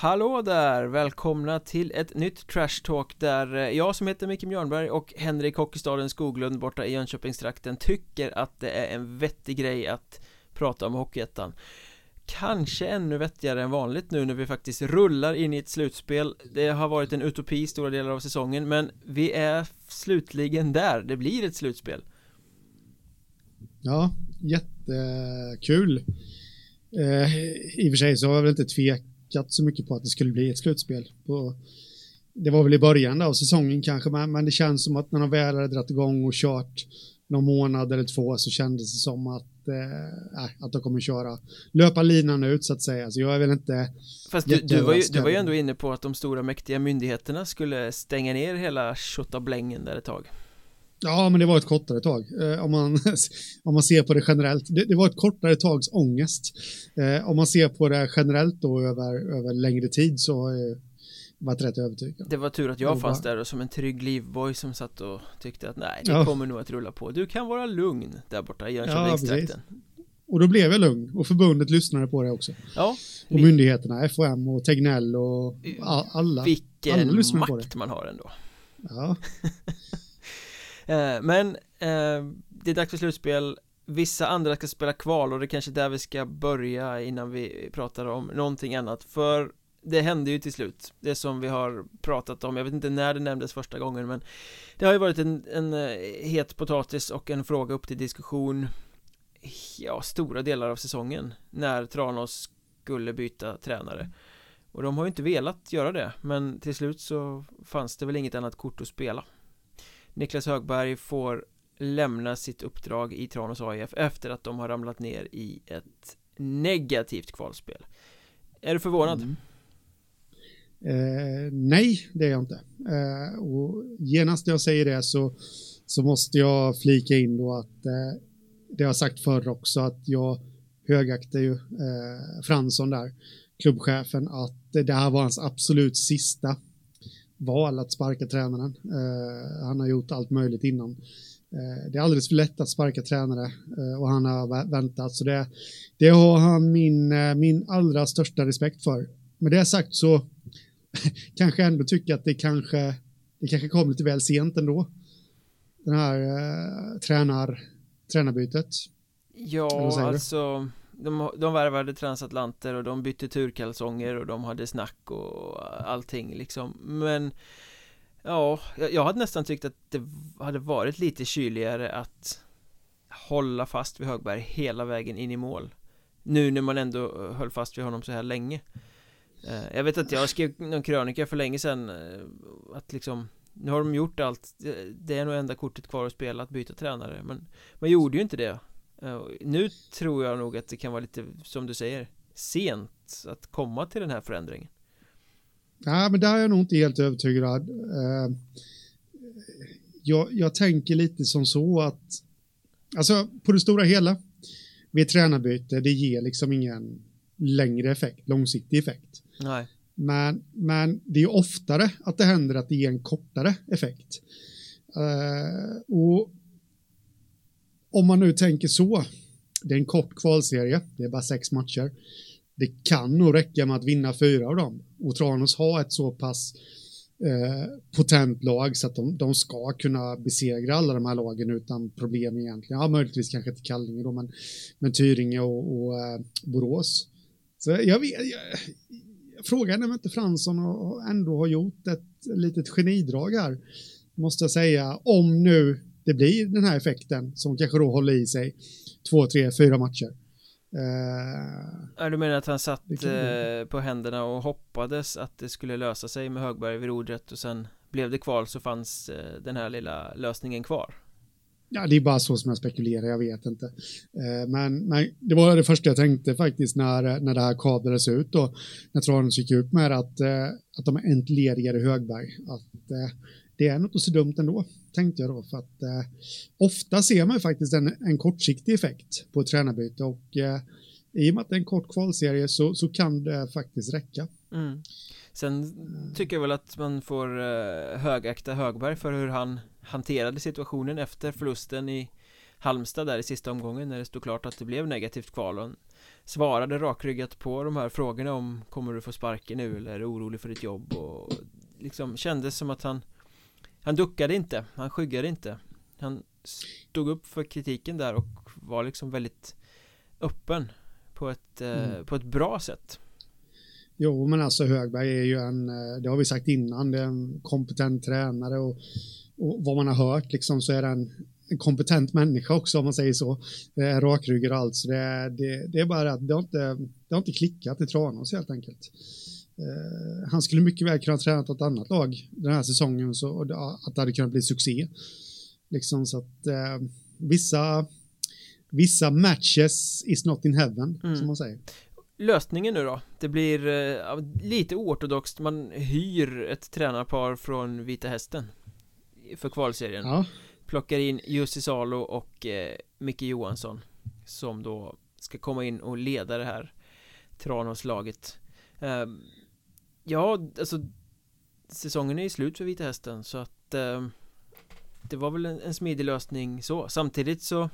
Hallå där! Välkomna till ett nytt Trash Talk där eh, jag som heter Micke Björnberg och Henrik Hockeystaden Skoglund borta i Jönköpingstrakten tycker att det är en vettig grej att prata om Hockeyettan. Kanske ännu vettigare än vanligt nu när vi faktiskt rullar in i ett slutspel. Det har varit en utopi stora delar av säsongen men vi är slutligen där, det blir ett slutspel. Ja, jättekul. Eh, I och för sig så har jag väl inte tvekat tjockat så mycket på att det skulle bli ett slutspel. På, det var väl i början av säsongen kanske, men, men det känns som att när de väl hade dragit igång och kört någon månad eller två så kändes det som att, eh, att de kommer köra, löpa linan ut så att säga. Så jag är väl inte Fast du, du, var ju, du var ju ändå inne på att de stora mäktiga myndigheterna skulle stänga ner hela tjottablängen där ett tag. Ja, men det var ett kortare tag. Eh, om, man, om man ser på det generellt. Det, det var ett kortare tags ångest. Eh, om man ser på det generellt då över, över längre tid så har jag varit rätt övertygad. Det var tur att jag fanns där och som en trygg livboy som satt och tyckte att nej, det ja. kommer nog att rulla på. Du kan vara lugn där borta i Jönköpingstrakten. Ja, och då blev jag lugn och förbundet lyssnade på det också. Ja. Och myndigheterna, FOM och Tegnell och alla. Vilken alla makt man har ändå. Ja. Eh, men eh, det är dags för slutspel. Vissa andra ska spela kval och det är kanske där vi ska börja innan vi pratar om någonting annat. För det hände ju till slut Det som vi har pratat om, jag vet inte när det nämndes första gången men Det har ju varit en, en eh, het potatis och en fråga upp till diskussion Ja, stora delar av säsongen När Tranås skulle byta tränare. Och de har ju inte velat göra det Men till slut så fanns det väl inget annat kort att spela. Niklas Högberg får lämna sitt uppdrag i Tranås AIF efter att de har ramlat ner i ett negativt kvalspel Är du förvånad? Mm. Eh, nej, det är jag inte. Eh, och genast när jag säger det så, så måste jag flika in då att eh, det har sagt förr också att jag högaktar ju eh, Fransson där, klubbchefen, att det här var hans absolut sista val att sparka tränaren. Uh, han har gjort allt möjligt innan. Uh, det är alldeles för lätt att sparka tränare uh, och han har väntat. Så det, det har han min, min allra största respekt för. Med det sagt så kanske ändå tycker att det kanske, det kanske kom lite väl sent ändå. Den här tränar, tränarbytet. Ja, alltså de, de värvade transatlanter och de bytte turkalsonger och de hade snack och allting liksom. Men Ja, jag hade nästan tyckt att det hade varit lite kyligare att Hålla fast vid Högberg hela vägen in i mål. Nu när man ändå eh, höll fast vid honom så här länge. Eh, jag vet att jag skrev någon krönika för länge sedan eh, Att liksom Nu har de gjort allt Det är nog enda kortet kvar att spela att byta tränare. Men man gjorde ju inte det nu tror jag nog att det kan vara lite, som du säger, sent att komma till den här förändringen. Ja, men där är jag nog inte helt övertygad. Eh, jag, jag tänker lite som så att, alltså på det stora hela, vid tränarbyte, det ger liksom ingen längre effekt, långsiktig effekt. Nej. Men, men det är oftare att det händer att det ger en kortare effekt. Uh, och om man nu tänker så, det är en kort kvalserie, det är bara sex matcher. Det kan nog räcka med att vinna fyra av dem och Tranås har ett så pass eh, potent lag så att de, de, ska kunna besegra alla de här lagen utan problem egentligen. Ja, möjligtvis kanske till Kallinge då, men, men Tyringe och, och eh, Borås. Så jag vet, jag, frågan är om inte Fransson ändå har gjort ett litet genidrag här, måste jag säga, om nu det blir den här effekten som kanske då håller i sig två, tre, fyra matcher. Uh, du menar att han satt uh, på händerna och hoppades att det skulle lösa sig med Högberg vid rodret och sen blev det kval så fanns uh, den här lilla lösningen kvar? Ja, det är bara så som jag spekulerar, jag vet inte. Uh, men, men det var det första jag tänkte faktiskt när, när det här kablades ut då, när Tranås gick ut med att, att de entledigade Högberg. Att det är något så dumt ändå, tänkte jag då. För att eh, ofta ser man ju faktiskt en, en kortsiktig effekt på ett tränarbyte och eh, i och med att det är en kort kvalserie så, så kan det faktiskt räcka. Mm. Sen tycker jag väl att man får eh, högakta Högberg för hur han hanterade situationen efter förlusten i Halmstad där i sista omgången när det stod klart att det blev negativt kval och svarade rakryggat på de här frågorna om kommer du få sparken nu eller är du orolig för ditt jobb och liksom kändes som att han han duckade inte, han skyggade inte han stod upp för kritiken där och var liksom väldigt öppen på ett, eh, mm. på ett bra sätt Jo, men alltså Högberg är ju en, eh, det har vi sagt innan, det är en kompetent tränare och, och vad man har hört liksom så är det en, en kompetent människa också om man säger så. Är rakryggad och allt, så det, det, det är bara att det har inte, det har inte klickat i Tranås helt enkelt. Uh, han skulle mycket väl kunna träna ett annat lag den här säsongen så att det hade kunnat bli succé. Liksom så att uh, vissa vissa matches is not in heaven, mm. som man säger Lösningen nu då? Det blir eh, lite oortodoxt, man hyr ett tränarpar från Vita Hästen För kvalserien ja. Plockar in Jussi Salo och eh, Micke Johansson Som då ska komma in och leda det här Tranås-laget eh, Ja, alltså Säsongen är ju slut för Vita Hästen så att eh, Det var väl en, en smidig lösning så. Samtidigt så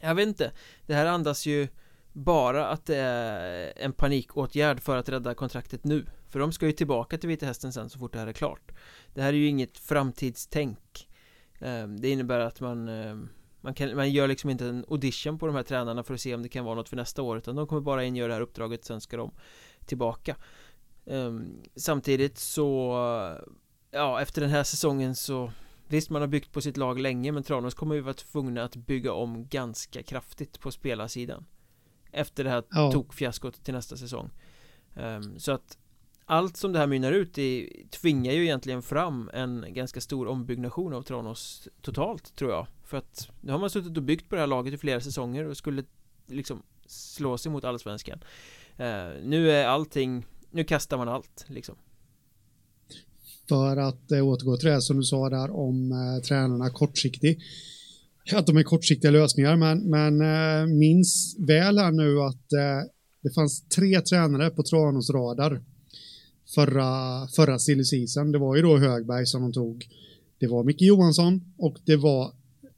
Jag vet inte Det här andas ju bara att det är en panikåtgärd för att rädda kontraktet nu. För de ska ju tillbaka till Vita Hästen sen så fort det här är klart. Det här är ju inget framtidstänk. Eh, Det innebär att man eh, man, kan, man gör liksom inte en audition på de här tränarna för att se om det kan vara något för nästa år Utan de kommer bara in, göra det här uppdraget, sen ska de tillbaka. Samtidigt så Ja, efter den här säsongen så Visst, man har byggt på sitt lag länge men Tranås kommer ju vara tvungna att bygga om ganska kraftigt på spelarsidan efter det här ja. tokfiaskot till nästa säsong. Um, Så att allt som det här mynnar ut i tvingar ju egentligen fram en ganska stor ombyggnation av Tranås totalt tror jag. För att nu har man suttit och byggt på det här laget i flera säsonger och skulle liksom slå sig mot allsvenskan. Uh, Nu är allting, nu kastar man allt liksom För att eh, återgå till det som du sa där om eh, tränarna kortsiktig att de är kortsiktiga lösningar, men, men äh, minns väl här nu att äh, det fanns tre tränare på Tranås radar förra, förra silly season. Det var ju då Högberg som de tog. Det var Micke Johansson och det var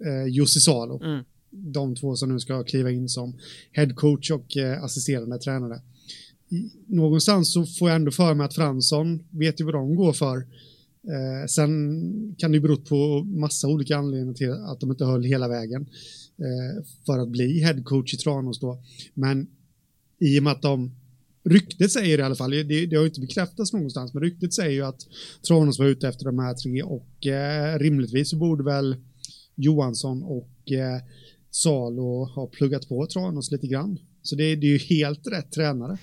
eh, Jussi Salo. Mm. De två som nu ska kliva in som headcoach och eh, assisterande tränare. Någonstans så får jag ändå för mig att Fransson vet ju vad de går för. Eh, sen kan det ju bero på massa olika anledningar till att de inte höll hela vägen eh, för att bli headcoach i Tranås då. Men i och med att de Ryktet säger i alla fall, det, det har ju inte bekräftats någonstans, men ryktet säger ju att Tranås var ute efter de här tre och eh, rimligtvis så borde väl Johansson och eh, Salo ha pluggat på Tranås lite grann. Så det, det är ju helt rätt tränare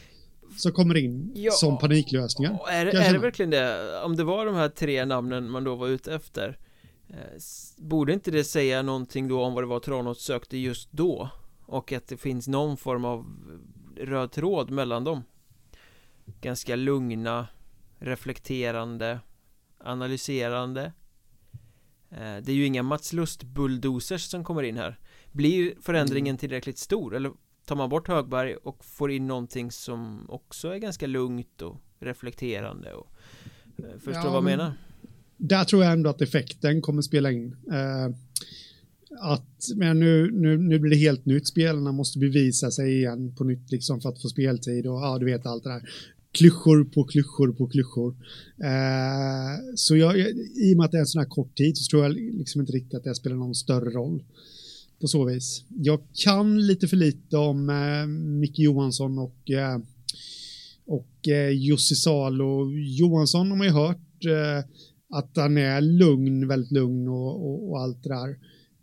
som kommer in ja, som paniklösningar. Är, är det verkligen det? Om det var de här tre namnen man då var ute efter eh, Borde inte det säga någonting då om vad det var Tranås sökte just då? Och att det finns någon form av röd tråd mellan dem Ganska lugna Reflekterande Analyserande eh, Det är ju inga Mats Lust bulldozers som kommer in här Blir förändringen mm. tillräckligt stor? Eller tar man bort Högberg och får in någonting som också är ganska lugnt och reflekterande och eh, förstår ja, vad jag menar? Där tror jag ändå att effekten kommer spela in. Uh, att, men nu, nu, nu blir det helt nytt, spelarna måste bevisa sig igen på nytt liksom för att få speltid och ja, du vet allt det där. Klyschor på klyschor på klyschor. Uh, så jag, i och med att det är en sån här kort tid så tror jag liksom inte riktigt att det spelar någon större roll på så vis. Jag kan lite för lite om eh, Micke Johansson och, eh, och eh, Jussi Salo. Johansson har man ju hört eh, att han är lugn, väldigt lugn och, och, och allt det där.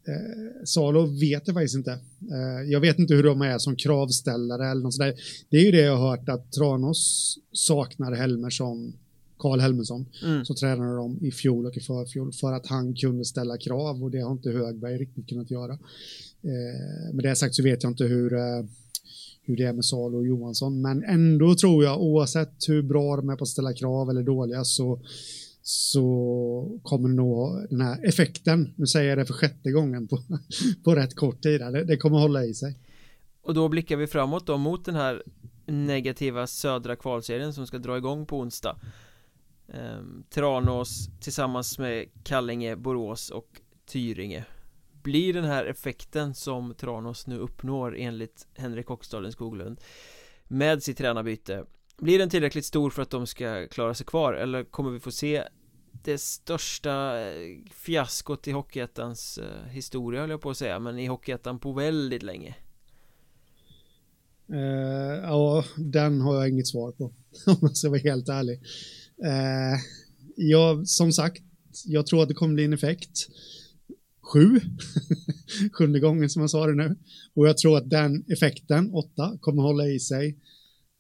Eh, Salo vet jag faktiskt inte. Eh, jag vet inte hur de är som kravställare eller något sådär. Det är ju det jag har hört att Tranås saknar Helmersson Karl Helmesson mm. som tränade dem i fjol och i förfjol för att han kunde ställa krav och det har inte Högberg riktigt kunnat göra. Eh, med det sagt så vet jag inte hur, eh, hur det är med Salo och Johansson, men ändå tror jag oavsett hur bra de är på att ställa krav eller dåliga så så kommer nog den här effekten, nu säger jag det för sjätte gången på, på rätt kort tid, det, det kommer hålla i sig. Och då blickar vi framåt då mot den här negativa södra kvalserien som ska dra igång på onsdag eh, Tranås tillsammans med Kallinge, Borås och Tyringe. Blir den här effekten som Tranås nu uppnår enligt Henrik Hockstaden Skoglund med sitt tränarbyte blir den tillräckligt stor för att de ska klara sig kvar eller kommer vi få se det största eh, fiaskot i Hockeyettans eh, historia höll jag på att säga men i Hockeyettan på väldigt länge? Uh, Ja, den har jag inget svar på om jag ska vara helt ärlig uh, Jag, som sagt, jag tror att det kommer bli en effekt sju, sjunde gången som jag sa det nu. Och jag tror att den effekten, åtta, kommer hålla i sig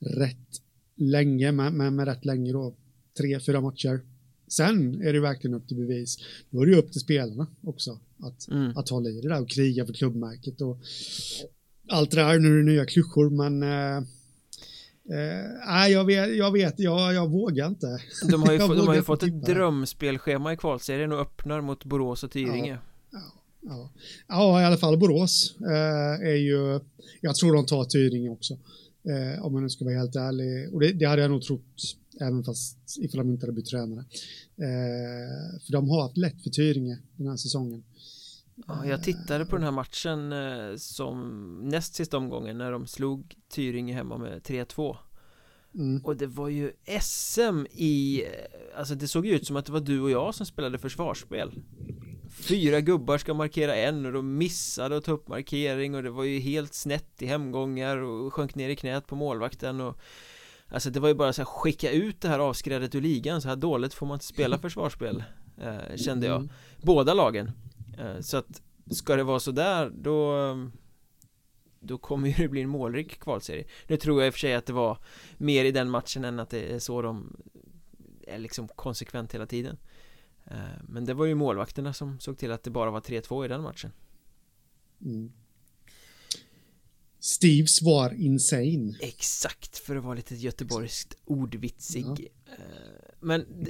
rätt länge, med, med, med rätt länge då, tre, fyra matcher. Sen är det verkligen upp till bevis. Då är det upp till spelarna också att, mm. att hålla i det där och kriga för klubbmärket och allt det där. Nu är det nya klyschor, men äh, Nej, jag vet, jag, vet jag, jag vågar inte. De har ju, få, de har ju fått ett drömspelschema i kvalserien och öppnar mot Borås och Tyringe. Ja, ja, ja. i alla fall Borås eh, är ju, jag tror de tar Tyringe också. Eh, om man nu ska vara helt ärlig. Och det, det hade jag nog trott, även fast ifall de inte hade bytt tränare. Eh, för de har haft lätt för Tyringe den här säsongen. Ja, jag tittade på den här matchen eh, som näst sista omgången när de slog Tyringe hemma med 3-2 mm. Och det var ju SM i, eh, alltså det såg ju ut som att det var du och jag som spelade försvarsspel Fyra gubbar ska markera en och de missade att ta upp markering och det var ju helt snett i hemgångar och sjönk ner i knät på målvakten och Alltså det var ju bara så här skicka ut det här avskrädet ur ligan så här dåligt får man inte spela försvarsspel eh, Kände jag mm. Båda lagen Så att Ska det vara sådär då Då kommer ju det bli en målrik kvalserie Nu tror jag i och för sig att det var Mer i den matchen än att det är så de Är liksom konsekvent hela tiden Eh, men det var ju målvakterna som såg till att det bara var 3-2 i den matchen. Mm. Steves var insane. Exakt, för att vara lite göteborgskt ordvitsig. Ja. Eh, men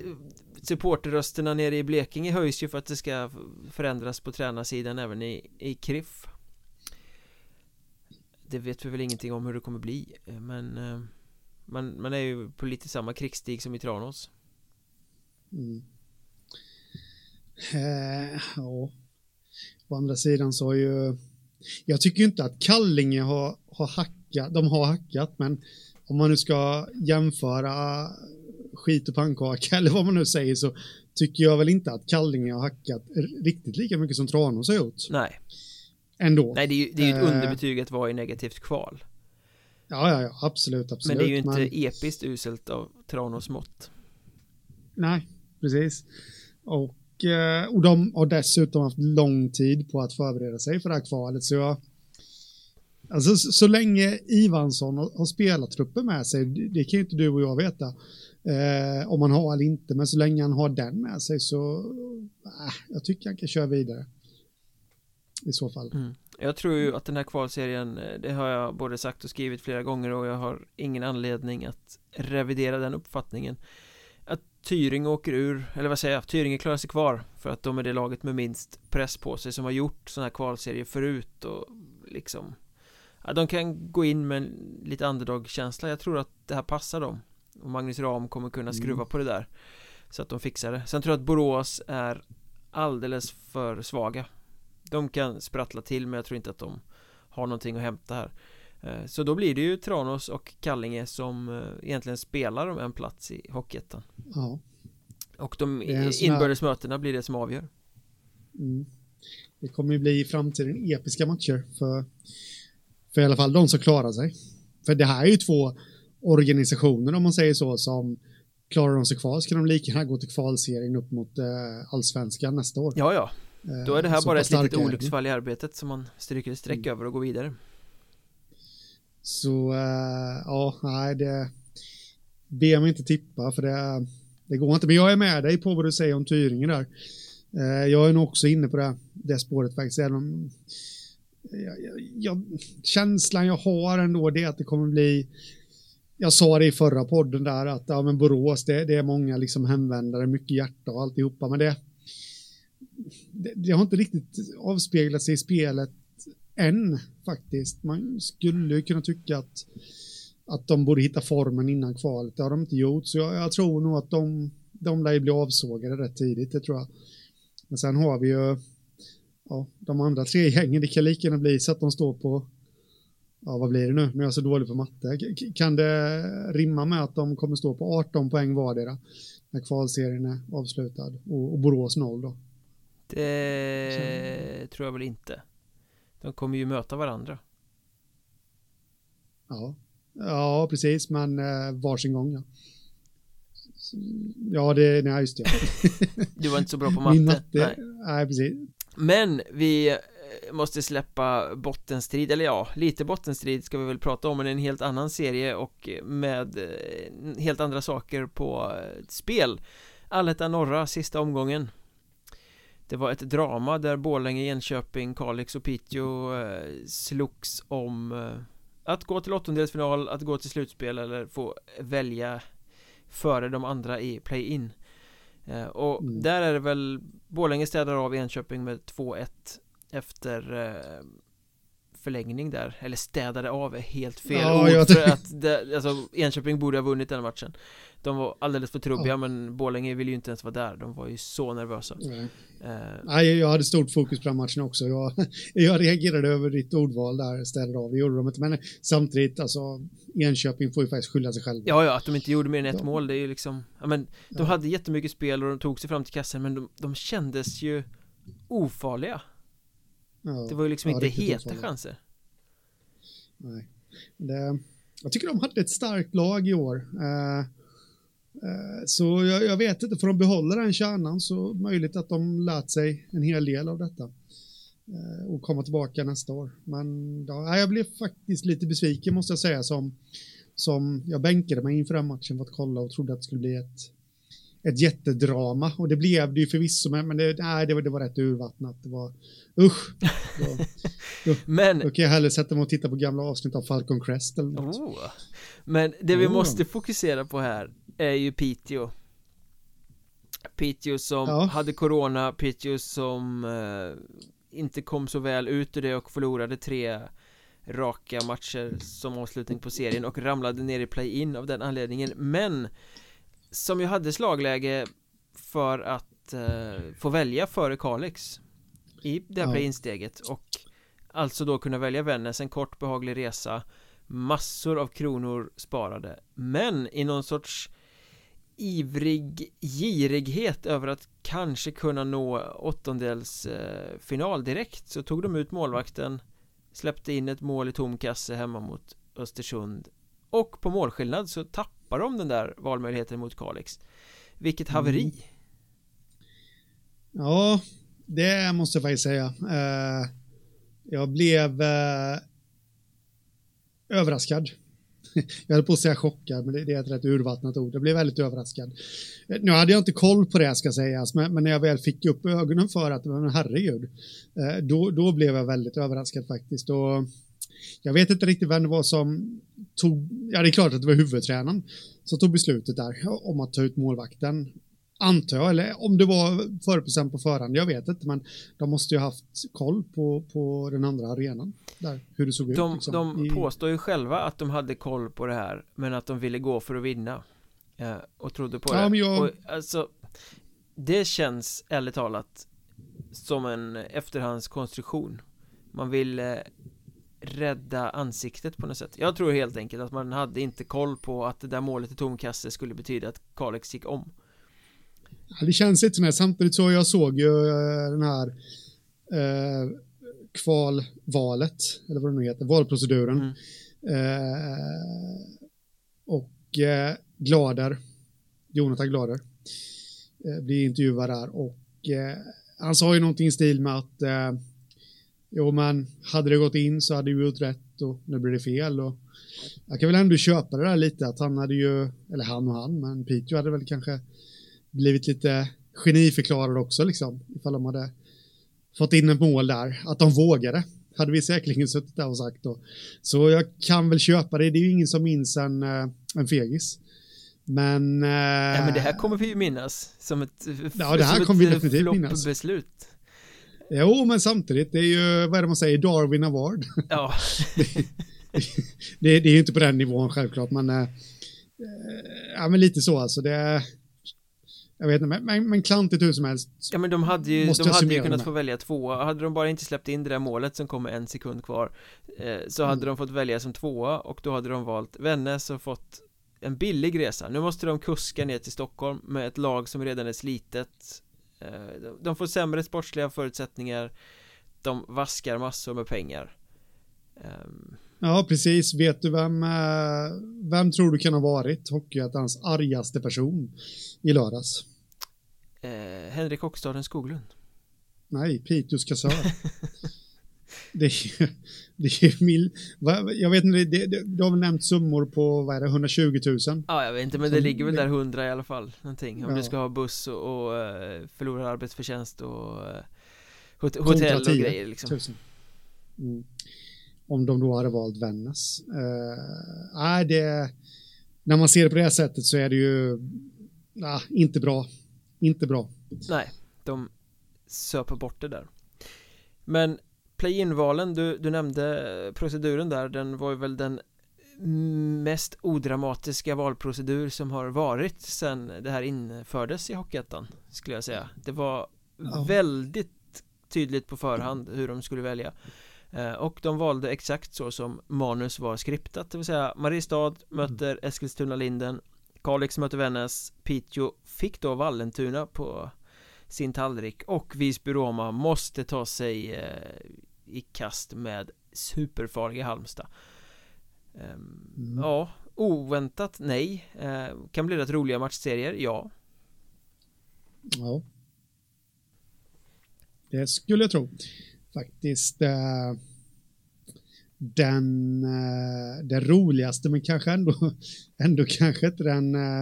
supporterrösterna nere i Blekinge höjs ju för att det ska förändras på tränarsidan även i, i Kriff Det vet vi väl ingenting om hur det kommer bli, eh, men eh, man, man är ju på lite samma krigsstig som i Tranås. Mm. Eh, ja. Å andra sidan så har ju... Jag tycker inte att Kallinge har, har hackat. De har hackat, men om man nu ska jämföra skit och pannkaka eller vad man nu säger så tycker jag väl inte att Kallinge har hackat riktigt lika mycket som Tranås har gjort. Nej. Ändå. Nej, det är ju, det är ju ett eh. underbetyg att vara i negativt kval. Ja, ja, ja, absolut, absolut. Men det är ju inte men... episkt uselt av Tranås mått. Nej, precis. Och Eh, och de har dessutom haft lång tid på att förbereda sig för det här kvalet. Så jag, alltså, så, så länge Ivansson har, har spelat truppen med sig, det, det kan ju inte du och jag veta. Eh, om man har eller inte, men så länge han har den med sig så eh, jag tycker han kan köra vidare. I så fall. Mm. Jag tror ju att den här kvalserien, eh, det har jag både sagt och skrivit flera gånger och jag har ingen anledning att revidera den uppfattningen Att Tyringe åker ur, eller vad säger jag, Tyringe klarar sig kvar För att de är det laget med minst press på sig som har gjort sådana här kvalserier förut och liksom ja, De kan gå in med en lite underdog-känsla, jag tror att det här passar dem och Magnus Ram kommer kunna skruva mm. på det där Så att de fixar det. Sen tror jag att Borås är alldeles för svaga. De kan sprattla till men jag tror inte att de har någonting att hämta här. Eh, så då blir det ju Tranås och Kallinge som eh, egentligen spelar om en plats i Hockeyettan. Ja. Och de inbördes mötena blir det som avgör. Mm. Det kommer ju bli i framtiden episka matcher för För i alla fall de som klarar sig. För det här är ju två organisationer om man säger så som Klarar de sig kvar ska de lika gärna gå till kvalserien upp mot eh, allsvenskan nästa år Ja ja Då är det här bara ett litet olycksfall i arbetet som man stryker ett streck mm. över och går vidare så uh, ja, nej, det ber mig inte tippa för det, det går inte. Men jag är med dig på vad du säger om Tyringe där. Uh, jag är nog också inne på det, det spåret faktiskt. Även om, jag, jag, känslan jag har ändå det är att det kommer bli jag sa det i förra podden där att ja, men Borås, det, det är många liksom hemvändare, mycket hjärta och alltihopa, men det, det, det har inte riktigt avspeglat sig i spelet än faktiskt. Man skulle kunna tycka att, att de borde hitta formen innan kvalet. Det har de inte gjort, så jag, jag tror nog att de, de lär bli avsågade rätt tidigt, det tror jag. Men sen har vi ju ja, de andra tre gängen, det kan lika gärna bli så att de står på, ja vad blir det nu, nu är jag så dålig på matte. Kan det rimma med att de kommer stå på 18 poäng vardera när kvalserien är avslutad och, och Borås 0 då? Det så. tror jag väl inte. De kommer ju möta varandra. Ja, ja precis, men eh, varsin gång ja. Ja, det, nej just det. du var inte så bra på matte. matte nej. nej, precis. Men vi måste släppa bottenstrid, eller ja, lite bottenstrid ska vi väl prata om, men en helt annan serie och med eh, helt andra saker på eh, spel. Allettan norra, sista omgången. Det var ett drama där Borlänge, Enköping, Kalix och Piteå slogs om att gå till åttondelsfinal, att gå till slutspel eller få välja före de andra i play-in eh, och mm. där är det väl Borlänge städar av Enköping med 2-1 efter eh, förlängning där eller städade av är helt fel ja, ord för att det, alltså, Enköping borde ha vunnit den matchen. De var alldeles för trubbiga ja. men Borlänge ville ju inte ens vara där. De var ju så nervösa. Nej, uh, Nej jag hade stort fokus på den matchen också. Jag, jag reagerade över ditt ordval där städade av, vi gjorde de inte men samtidigt alltså Enköping får ju faktiskt skylla sig själva. Ja ja, att de inte gjorde mer än ett de, mål det är ju liksom Ja men De ja. hade jättemycket spel och de tog sig fram till kassen men de, de kändes ju ofarliga Ja, det var ju liksom ja, inte heta chanser. Nej. Det, jag tycker de hade ett starkt lag i år. Uh, uh, så jag, jag, vet inte, får de behålla den kärnan så möjligt att de lärt sig en hel del av detta. Uh, och komma tillbaka nästa år. Men ja, jag blev faktiskt lite besviken måste jag säga som, som jag bänkade mig inför den matchen för att kolla och trodde att det skulle bli ett ett jättedrama och det blev det ju förvisso men det, nej, det, var, det var rätt urvattnat. Det var usch. Då, då, men då kan jag hellre sätta mig och titta på gamla avsnitt av Falcon Crest eller något. Oh. Men det vi oh. måste fokusera på här är ju Piteå. Piteå som ja. hade corona, Piteå som eh, inte kom så väl ut ur det och förlorade tre raka matcher som avslutning på serien och ramlade ner i play-in av den anledningen men som ju hade slagläge för att eh, få välja före Kalix i det här ja. play-in-steget och alltså då kunna välja Vännäs, en kort behaglig resa massor av kronor sparade men i någon sorts ivrig girighet över att kanske kunna nå åttondelsfinal eh, direkt så tog de ut målvakten släppte in ett mål i tom kasse hemma mot Östersund och på målskillnad så tappar de den där valmöjligheten mot Kalix Vilket haveri mm. Ja, det måste jag faktiskt säga uh, Jag blev uh, överraskad jag höll på att säga chockad, men det, är ett rätt urvattnat ord. Jag blev väldigt överraskad. Nu hade jag inte koll på det ska sägas, men, men när jag väl fick upp ögonen för att, men herregud, eh, då, då blev jag väldigt överraskad faktiskt. Och jag vet inte riktigt vem det var som tog, ja det är klart att det var huvudtränaren som tog beslutet där om att ta ut målvakten. Antar jag, eller om det var förbestämt på förhand, jag vet inte, men de måste ju haft koll på, på den andra arenan. Där, hur det såg de, ut. Liksom, de i... påstår ju själva att de hade koll på det här, men att de ville gå för att vinna. Eh, och trodde på ja, det. Jag... och, alltså, det känns ärligt talat som en efterhandskonstruktion. Man vill eh, rädda ansiktet på något sätt. Jag tror helt enkelt att man hade inte koll på att det där målet i tomkasse skulle betyda att Kalix gick om. Ja, Det känns inte som samtidigt så jag såg ju uh, den här uh, kvalvalet, eller vad det nu heter, valproceduren. Mm. uh, och uh, Glader, Jonathan Glader blir intervjuad där. Och han sa ju någonting i stil med att Jo, men hade det gått in så hade vi gjort rätt och nu blir det fel. Och jag kan väl ändå köpa det där lite att han hade ju, eller han och han, men Piteå hade väl kanske blivit lite geniförklarade också liksom, ifall de hade fått in ett mål där, att de vågade hade vi säkerligen suttit där och sagt då. Så jag kan väl köpa det, det är ju ingen som minns en, eh, en fegis. Men... Eh, ja, men det här kommer vi ju minnas som ett, ja, det här kommer vi definitivt minnas. beslut. Jo, men samtidigt, det är ju, vad är det man säger, Darwin Award. Ja. det, det, är ju inte på den nivån självklart, men, äh, ja, men lite så alltså. Det, Jag vet inte, men, men, klantigt hur som helst. Ja men de hade ju, de hade ju kunnat få välja tvåa Hade de bara inte släppt in det där målet som kom med en sekund kvar eh, Så hade mm. de fått välja som tvåa och då hade de valt Vännäs och fått en billig resa Nu måste de kuska ner till Stockholm med ett lag som redan är slitet De får sämre sportsliga förutsättningar De vaskar massor med pengar um, Ja, precis. Vet du vem, eh, vem tror du kan ha varit Hockeyettans argaste person i lördags? Eh, Henrik Hockstaden Skoglund. Nej, Piteås kassör. det är det är mil, jag vet inte, det, det, du har väl nämnt summor på, vad är det, 120 000? Ja, jag vet inte, men det ligger väl där 100 i alla fall, någonting. Om ja. du ska ha buss och, och eh, förlorad arbetsförtjänst och hotell och grejer liksom. Mm om de då hade valt Vännäs. Uh, det, när man ser det på det här sättet så är det ju uh, inte bra. Inte bra. Nej, de söper bort det där. Men play-in-valen, du, du nämnde proceduren där, den var ju väl den mest odramatiska valprocedur som har varit sen det här infördes i Hockeyettan skulle jag säga. Det var ja. väldigt tydligt på förhand hur de skulle välja. Eh, och de valde exakt så som manus var skriptat, det vill säga Mariestad möter mm. Eskilstuna-Linden Kalix möter Vännäs Piteå fick då Vallentuna på sin tallrik och Visby-Roma måste ta sig eh, i kast med superfarliga Halmstad ehm, mm. Ja, oväntat nej eh, Kan bli rätt roliga matchserier, ja Ja Det skulle jag tro faktiskt eh, den, eh, den roligaste, men kanske ändå, ändå kanske inte den eh,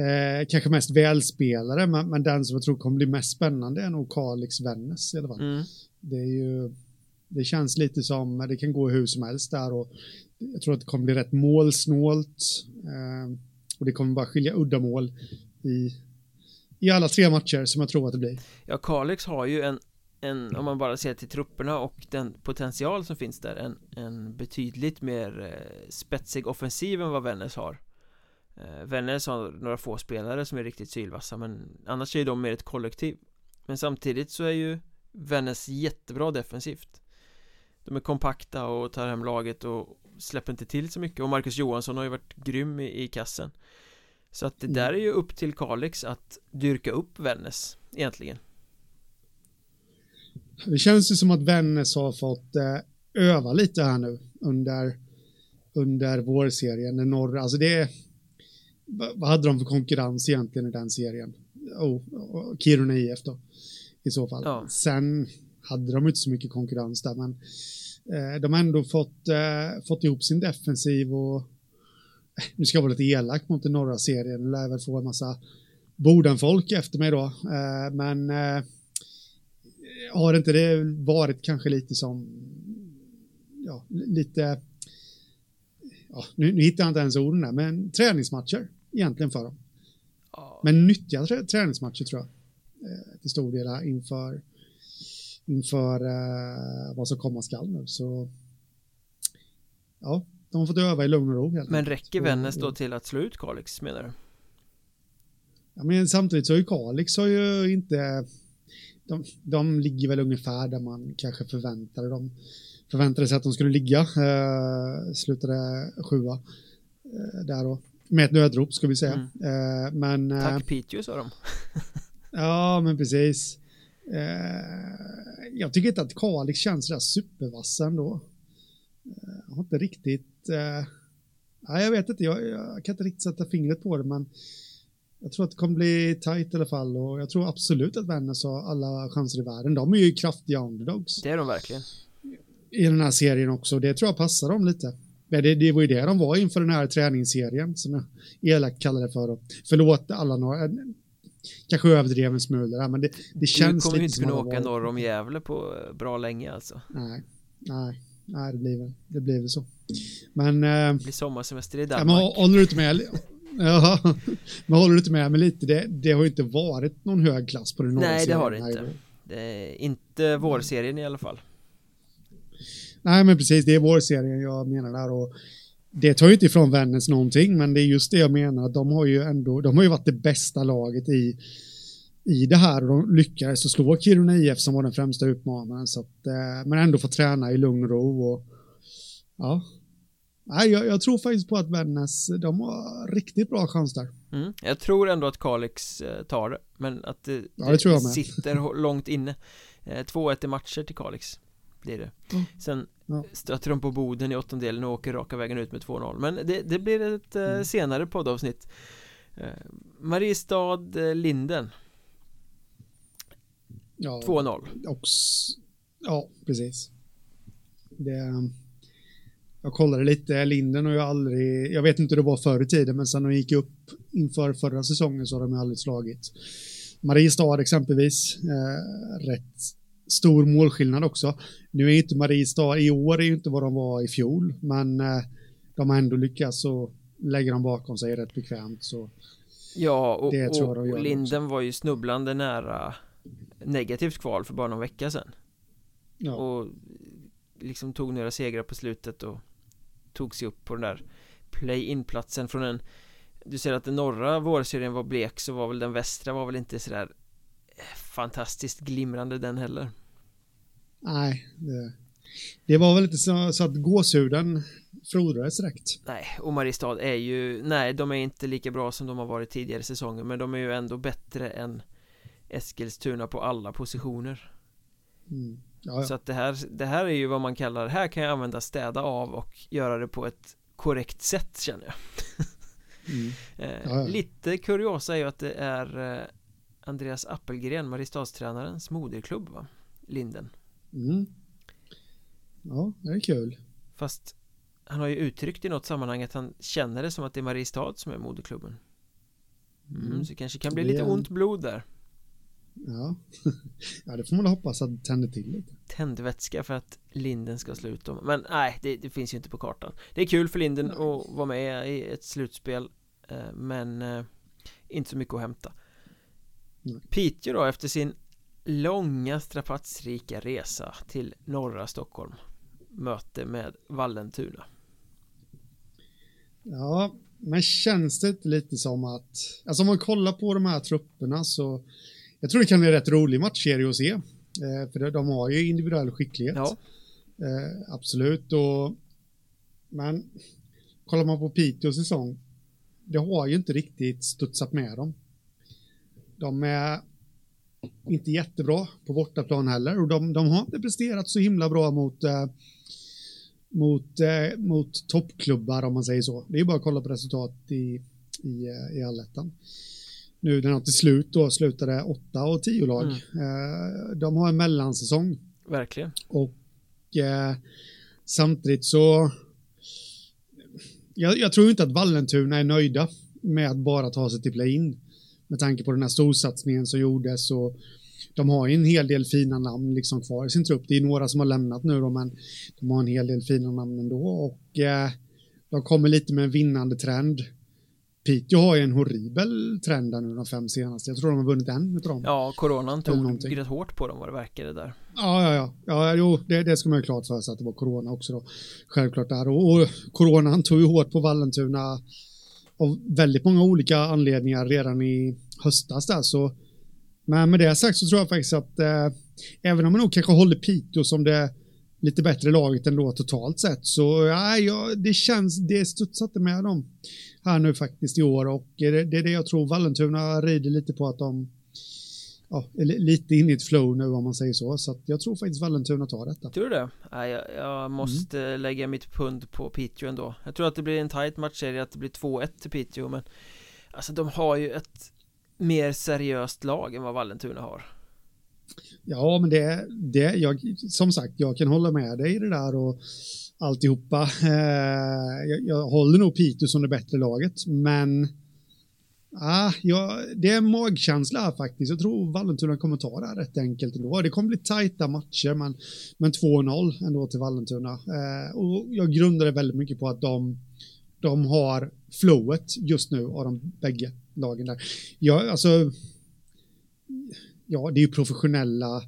eh, kanske mest välspelare, men, men, den som jag tror kommer bli mest spännande är nog Kalix Vännäs i alla fall. Mm. Det är ju, det känns lite som, det kan gå hur som helst där och jag tror att det kommer bli rätt målsnålt eh, och det kommer bara skilja uddamål i, i alla tre matcher som jag tror att det blir. Ja, Kalix har ju en en, om man bara ser till trupperna och den potential som finns där en, en betydligt mer eh, spetsig offensiv än vad Vännäs har eh, Vännäs har några få spelare som är riktigt sylvassa men annars är de mer ett kollektiv men samtidigt så är ju Vännäs jättebra defensivt. De är kompakta och tar hem laget och släpper inte till så mycket. Och Marcus Johansson har ju varit grym i, i kassen. Så att det där är ju upp till Kalix att dyrka upp Vännäs egentligen. Det känns ju som att Vännäs har fått eh, öva lite här nu under, under vårserien. Den norra, alltså det vad hade de för konkurrens egentligen i den serien? Oh, Kiruna IF då, i så fall. Ja. Sen hade de inte så mycket konkurrens där, men eh, de har ändå fått, eh, fått ihop sin defensiv och eh, nu ska jag vara lite elak mot den norra serien, lär väl få en massa Bodenfolk efter mig då, eh, men eh, har inte det varit kanske lite som, ja, lite, ja, nu, nu hittar jag inte ens orden där, men träningsmatcher egentligen för dem. Ja. Men nyttiga trä, träningsmatcher tror jag, till stor del inför, inför eh, vad som komma skall nu. Så ja, de har fått öva i lugn och ro. Helt men räcker Vännäs då till att slå ut Kalix menar du? Ja, men samtidigt så har ju Kalix har ju inte de, de ligger väl ungefär där man kanske förväntade dem förväntade sig att de skulle ligga. Eh, slutade sjua eh, där då. Med ett nödrop ska vi säga. Mm. Eh, men, eh, Tack Piteå sa de. ja, men precis. Eh, jag tycker inte att Kalix känns sådär supervass ändå. Eh, jag har inte riktigt... nej, jag vet inte. Jag, jag, kan inte riktigt sätta fingret på det, men jag tror att det kommer bli tajt i alla fall och jag tror absolut att Vännäs har alla chanser i världen. De är ju kraftiga underdogs. Det är de verkligen. I den här serien också. Det tror jag passar dem lite. Det, det var ju det de var inför den här träningsserien som jag elakt kallar det för. Förlåt alla några, kanske överdrev en smula men det, det känns lite som Du kommer inte kunna åka norr om Gävle på bra länge alltså. Nej, nej, nej det blir väl, det blir väl så. Men... Eh, det blir sommarsemester i Danmark. Ja, men håller du inte med? Ja, men håller du inte med mig lite? Det, det har ju inte varit någon hög klass på den Nej, det har det inte. Det inte vårserien i alla fall. Nej, men precis, det är vårserien jag menar där och det tar ju inte ifrån Vännäs någonting, men det är just det jag menar, de har ju ändå, de har ju varit det bästa laget i, i det här och de lyckades att slå Kiruna IF som var den främsta utmanaren, så att, eh, men ändå få träna i lugn och ro och ja, Nej, jag, jag, tror faktiskt på att Vännäs, de har riktigt bra chans där. Mm. Jag tror ändå att Kalix eh, tar det, men att det, ja, det, det sitter långt inne. Eh, 2-1 i matcher till Kalix blir det. Mm. Sen ja. stöter de på Boden i åttondelen och åker raka vägen ut med 2-0. Men det, det, blir ett eh, mm. senare poddavsnitt. Eh, Mariestad-Linden. Ja, 2-0. Ja, precis. Det jag kollade lite, Linden har ju aldrig, jag vet inte hur det var förr i tiden, men sen de gick upp inför förra säsongen så har de aldrig slagit. Mariestad exempelvis, eh, rätt stor målskillnad också. Nu är inte Mariestad, i år är ju inte vad de var i fjol, men eh, de har ändå lyckats och lägger dem bakom sig rätt bekvämt. Så ja, och, det tror de och Linden också. var ju snubblande nära negativt kval för bara någon vecka sedan. Ja. Och liksom tog några segrar på slutet och tog sig upp på den där play-in-platsen från en Du ser att den norra vårserien var blek så var väl den västra var väl inte sådär Fantastiskt glimrande den heller. Nej det, det var väl inte så, så att gåshuden frodades direkt. Nej, och Mariestad är ju Nej, de är inte lika bra som de har varit tidigare säsonger Men de är ju ändå bättre än Eskilstuna på alla positioner. Mm. Så att det här, det här är ju vad man kallar, här kan jag använda städa av och göra det på ett korrekt sätt känner jag. Mm. eh, Lite kuriosa är ju att det är eh, Andreas Appelgren, Mariestadstränarens moderklubb va? Linden mm. Ja, det är kul Fast han har ju uttryckt i något sammanhang att han känner det som att det är Mariestad som är moderklubben mm, mm. Så det kanske kan bli lite ont blod där Ja. ja, det får man hoppas att det tänder till lite. Tändvätska för att Linden ska sluta Men nej, det, det, finns ju inte på kartan. Det är kul för Linden nej. att vara med i ett slutspel. Eh, men eh, inte så mycket att hämta. Piteå då efter sin långa strapatsrika resa till norra Stockholm. Möte med Vallentuna. Ja, men känns det inte lite som att, alltså om man kollar på de här trupperna så jag tror det kan bli rätt rolig matchserie att se. Eh, för de har ju individuell skicklighet. Ja. Eh, absolut. Och, men kollar man på Piteås säsong, det har ju inte riktigt studsat med dem. De är inte jättebra på bortaplan heller och de, de har inte presterat så himla bra mot eh, mot, eh, mot toppklubbar om man säger så. Det är bara att kolla på resultat i, i, eh, i allettan nu när de till slut då slutade 8 och 10 lag. Mm. Eh, de har en mellansäsong. Verkligen. Och eh, samtidigt så jag, jag, tror inte att Vallentuna är nöjda med att bara ta sig till play-in. Med tanke på den här storsatsningen som gjordes och de har ju en hel del fina namn liksom kvar i sin trupp. Det är några som har lämnat nu då, men de har en hel del fina namn ändå och eh, de kommer lite med en vinnande trend. Piteå har ju en horribel trend där nu de fem senaste. Jag tror de har vunnit en utav dem. Ja, coronan tog rätt hårt på dem vad det verkade där. Ja, ja, ja. ja jo, det, det ska man ju klart för sig att det var corona också då. Självklart där. Och, och coronan tog ju hårt på Vallentuna av väldigt många olika anledningar redan i höstas där så. Men med det sagt så tror jag faktiskt att eh, även om man nog kanske håller Piteå som det lite bättre laget ändå totalt sett så ja, ja det känns, det studsade med dem här nu faktiskt i år och eh, det, är det jag tror Vallentuna rider lite på att de ja, är lite in i ett flow nu om man säger så så att jag tror faktiskt Vallentuna tar detta. Tror du det? Nej, jag, jag måste mm. lägga mitt pund på Piteå ändå. Jag tror att det blir en tight matchserie, att det blir 2-1 till Piteå men alltså de har ju ett mer seriöst lag än vad Vallentuna har. Ja, men det, det jag, som sagt, jag kan hålla med dig i det där och alltihopa. Eh, jag, jag håller nog Piteå som det bättre laget, men ah, ja, det är magkänsla här faktiskt. Jag tror Vallentuna kommer ta det här rätt enkelt ändå. Det kommer bli tajta matcher, men, men 2-0 ändå till Vallentuna. Eh, och jag grundar det väldigt mycket på att de, de har flowet just nu av de bägge lagen där. Ja, alltså, ja, det är ju professionella.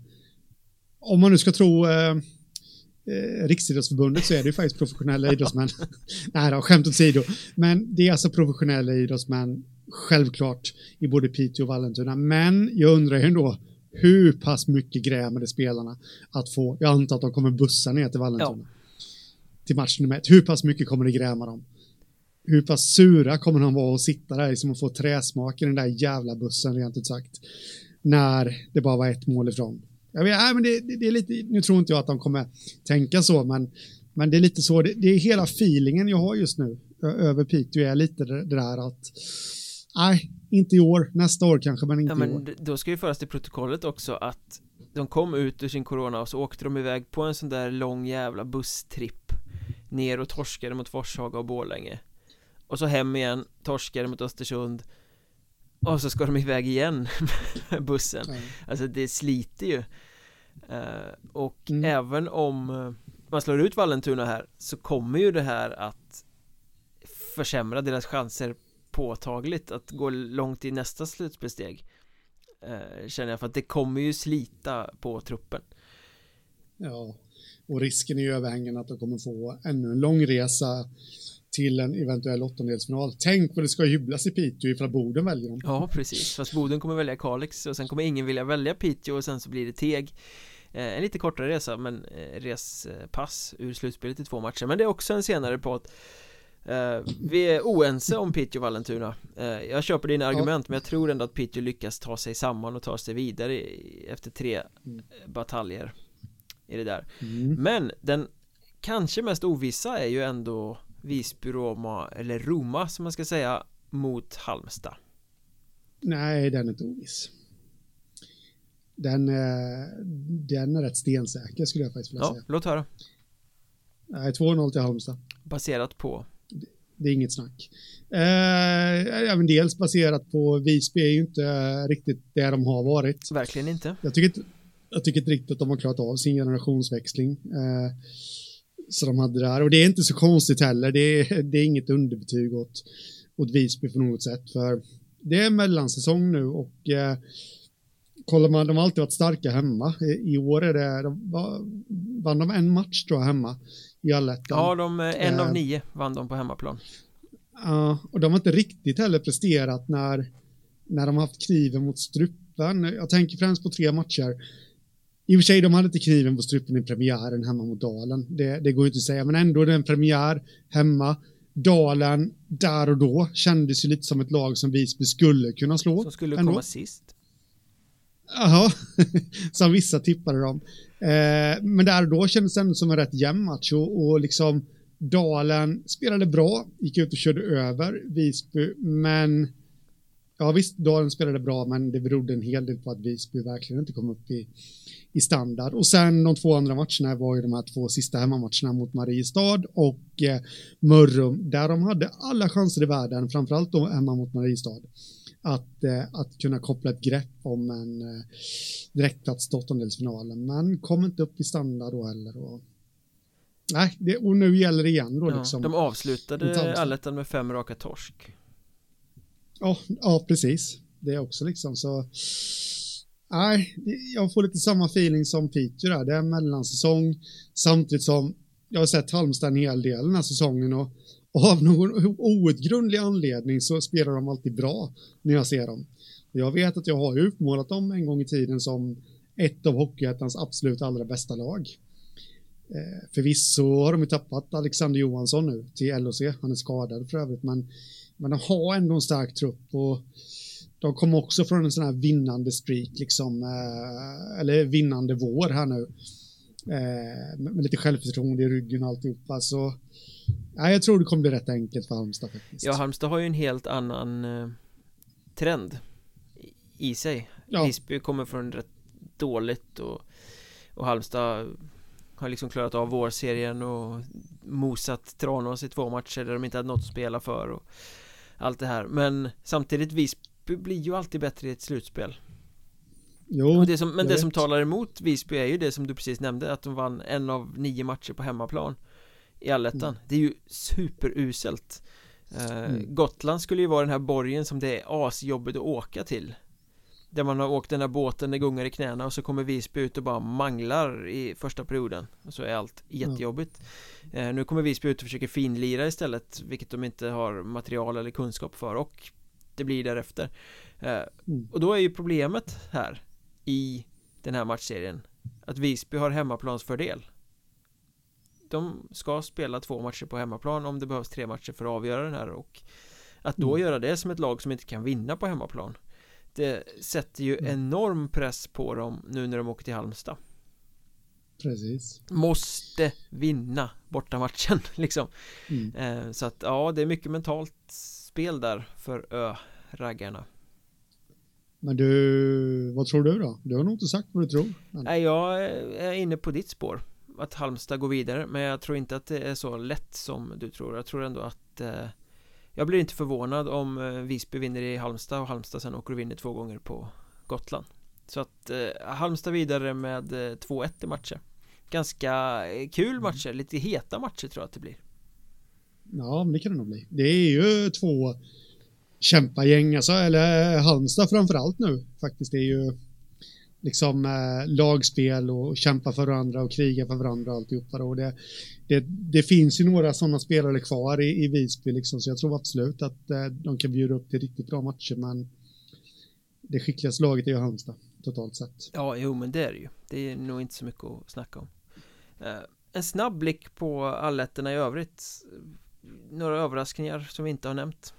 Om man nu ska tro eh, eh, Riksidrottsförbundet så är det ju faktiskt professionella idrottsmän. Nej då, skämt åsido. Men det är alltså professionella idrottsmän, självklart, i både Piteå och Vallentuna. Men jag undrar ju ändå, hur pass mycket grämer det spelarna att få, jag antar att de kommer bussa ner till Vallentuna. Ja. Till match nummer ett. Hur pass mycket kommer det gräma dem? Hur pass sura kommer de vara att sitta där liksom och få träsmak i den där jävla bussen rent ut sagt. När det bara var ett mål ifrån. Jag vet, nej, men det, det, det, är lite, nu tror inte jag att de kommer tänka så, men, men det är lite så, det, det är hela feelingen jag har just nu över Piteå är lite det, det där att nej, inte i år, nästa år kanske, men inte ja, men i år. Då ska ju föras till protokollet också att de kom ut ur sin corona och så åkte de iväg på en sån där lång jävla busstripp ner och torskade mot Forshaga och Borlänge och så hem igen, torskade mot Östersund och så ska de iväg igen med bussen mm. Alltså det sliter ju uh, Och mm. även om uh, man slår ut Vallentuna här så kommer ju det här att försämra deras chanser påtagligt att gå långt i nästa slutspelsteg uh, Känner jag för att det kommer ju slita på truppen Ja, och risken är ju överhängande att de kommer få ännu en lång resa till en eventuell åttondelsfinal. Tänk vad det ska jublas i Piteå ifall Boden väljer dem. Ja, precis. Fast Boden kommer välja Kalix och sen kommer ingen vilja välja Piteå och sen så blir det Teg. Eh, en lite kortare resa, men eh, respass ur slutspelet i två matcher. Men det är också en senare på att eh, vi är oense om Piteå Vallentuna Jag köper dina argument men jag tror ändå att Piteå lyckas ta sig samman och ta sig vidare efter tre mm. bataljer i det där mm. Men den kanske mest ovissa är ju ändå Visby, Roma eller Roma som man ska säga mot Halmstad? Nej, den är inte oviss. Den, den är rätt stensäker skulle jag faktiskt vilja ja, säga. låt höra. Nej, 2-0 till Halmstad. Baserat på? Det, det är inget snack. Eh, även dels baserat på Visby är ju inte riktigt det de har varit. Verkligen inte. Jag tycker inte, jag tycker inte riktigt att de har klarat av sin generationsväxling. Eh, så de hade där. Och det är inte så konstigt heller. Det är, det är inget underbetyg åt, åt Visby på något sätt. För det är mellansäsong nu och eh, kollar man, de har alltid varit starka hemma. I, i år är det, de vann de en match tror jag hemma i allettan. Ja, de, eh, en av eh, nio vann de på hemmaplan. Ja, och de har inte riktigt heller presterat när, när de har haft kniven mot strupen. Jag tänker främst på tre matcher. I och för sig, de hade inte kniven på strupen i premiären hemma mot Dalen. Det, det går inte att säga, men ändå den premiär hemma. Dalen, där och då, kändes ju lite som ett lag som Visby skulle kunna slå. Som skulle ändå. komma sist. Jaha, som vissa tippade dem. Eh, men där och då kändes det ändå som en rätt jämn match och, och liksom Dalen spelade bra, gick ut och körde över Visby, men ja visst, Dalen spelade bra, men det berodde en hel del på att Visby verkligen inte kom upp i, i standard. Och sen de två andra matcherna var ju de här två sista hemmamatcherna mot Mariestad och eh, Mörrum, där de hade alla chanser i världen, framförallt då hemma mot Mariestad, att, eh, att kunna koppla ett grepp om en eh, direktplats till åttondelsfinalen, men kom inte upp i standard då heller. Och, nej, det, och nu gäller det igen då ja, liksom. De avslutade allettan med fem raka torsk. Ja, ja, precis. Det är också liksom så nej, jag får lite samma feeling som Peter där. Det är en mellansäsong samtidigt som jag har sett Halmstad en hel del den här säsongen och, och av någon outgrundlig anledning så spelar de alltid bra när jag ser dem. Jag vet att jag har utmålat dem en gång i tiden som ett av Hockeyettans absolut allra bästa lag. Eh, förvisso har de ju tappat Alexander Johansson nu till LOC, han är skadad för övrigt, men, men de har ändå en stark trupp och de kom också från en sån här vinnande streak, liksom, eh, eller vinnande vår här nu. Eh, med lite självförtroende i ryggen och alltihopa. Så ja, jag tror det kommer bli rätt enkelt för Halmstad faktiskt. Ja, Halmstad har ju en helt annan eh, trend i sig. Ja. Visby kommer från rätt dåligt och, och Halmstad har liksom klarat av vårserien och mosat Tranås i två matcher där de inte hade något att spela för och allt det här men samtidigt Visby blir ju alltid bättre i ett slutspel Jo, det som, Men det vet. som talar emot Visby är ju det som du precis nämnde Att de vann en av nio matcher på hemmaplan I allettan. Mm. Det är ju superuselt. Uh, mm. Gotland skulle ju vara den här borgen som det är asjobbigt att åka till. Där man har åkt den där båten, det gungar i knäna och så kommer Visby ut och bara manglar i första perioden. Och så är allt jättejobbigt. Eh, Nu kommer Visby ut och försöker finlira istället Vilket de inte har material eller kunskap för. Och Det blir därefter. Eh, mm. Och då är ju problemet här I den här matchserien Att Visby har hemmaplansfördel De ska spela två matcher på hemmaplan om det behövs tre matcher för att avgöra den här och Att då mm. göra det som ett lag som inte kan vinna på hemmaplan det sätter ju mm. enorm press på dem nu när de åker till Halmstad Precis Måste vinna bortamatchen liksom mm. eh, Så att ja, det är mycket mentalt spel där för ö-raggarna Men du, vad tror du då? Du har nog inte sagt vad du tror men... Nej, jag är inne på ditt spår Att Halmstad går vidare Men jag tror inte att det är så lätt som du tror. Jag tror ändå att eh, jag blir inte förvånad om eh, Visby vinner i Halmstad och Halmstad sen åker och vinner två gånger på Gotland. Så att eh, Halmstad vidare med eh, 2-1 i matcher. Ganska eh, kul mm. matcher, lite heta matcher tror jag att det blir. Ja, men det kan det nog bli. Det är ju två kämpagäng, alltså, eller Halmstad framförallt nu faktiskt. Det är ju liksom eh, lagspel och kämpa för varandra och kriga för varandra och alltihopa. Och det, det, det finns ju några sådana spelare kvar i, i Visby, liksom, så jag tror absolut att eh, de kan bjuda upp till riktigt bra matcher, men det skickligaste laget är ju Halmstad, totalt sett. Ja, jo, men det är det ju. Det är nog inte så mycket att snacka om. Eh, en snabb blick på alletterna i övrigt. Några överraskningar som vi inte har nämnt.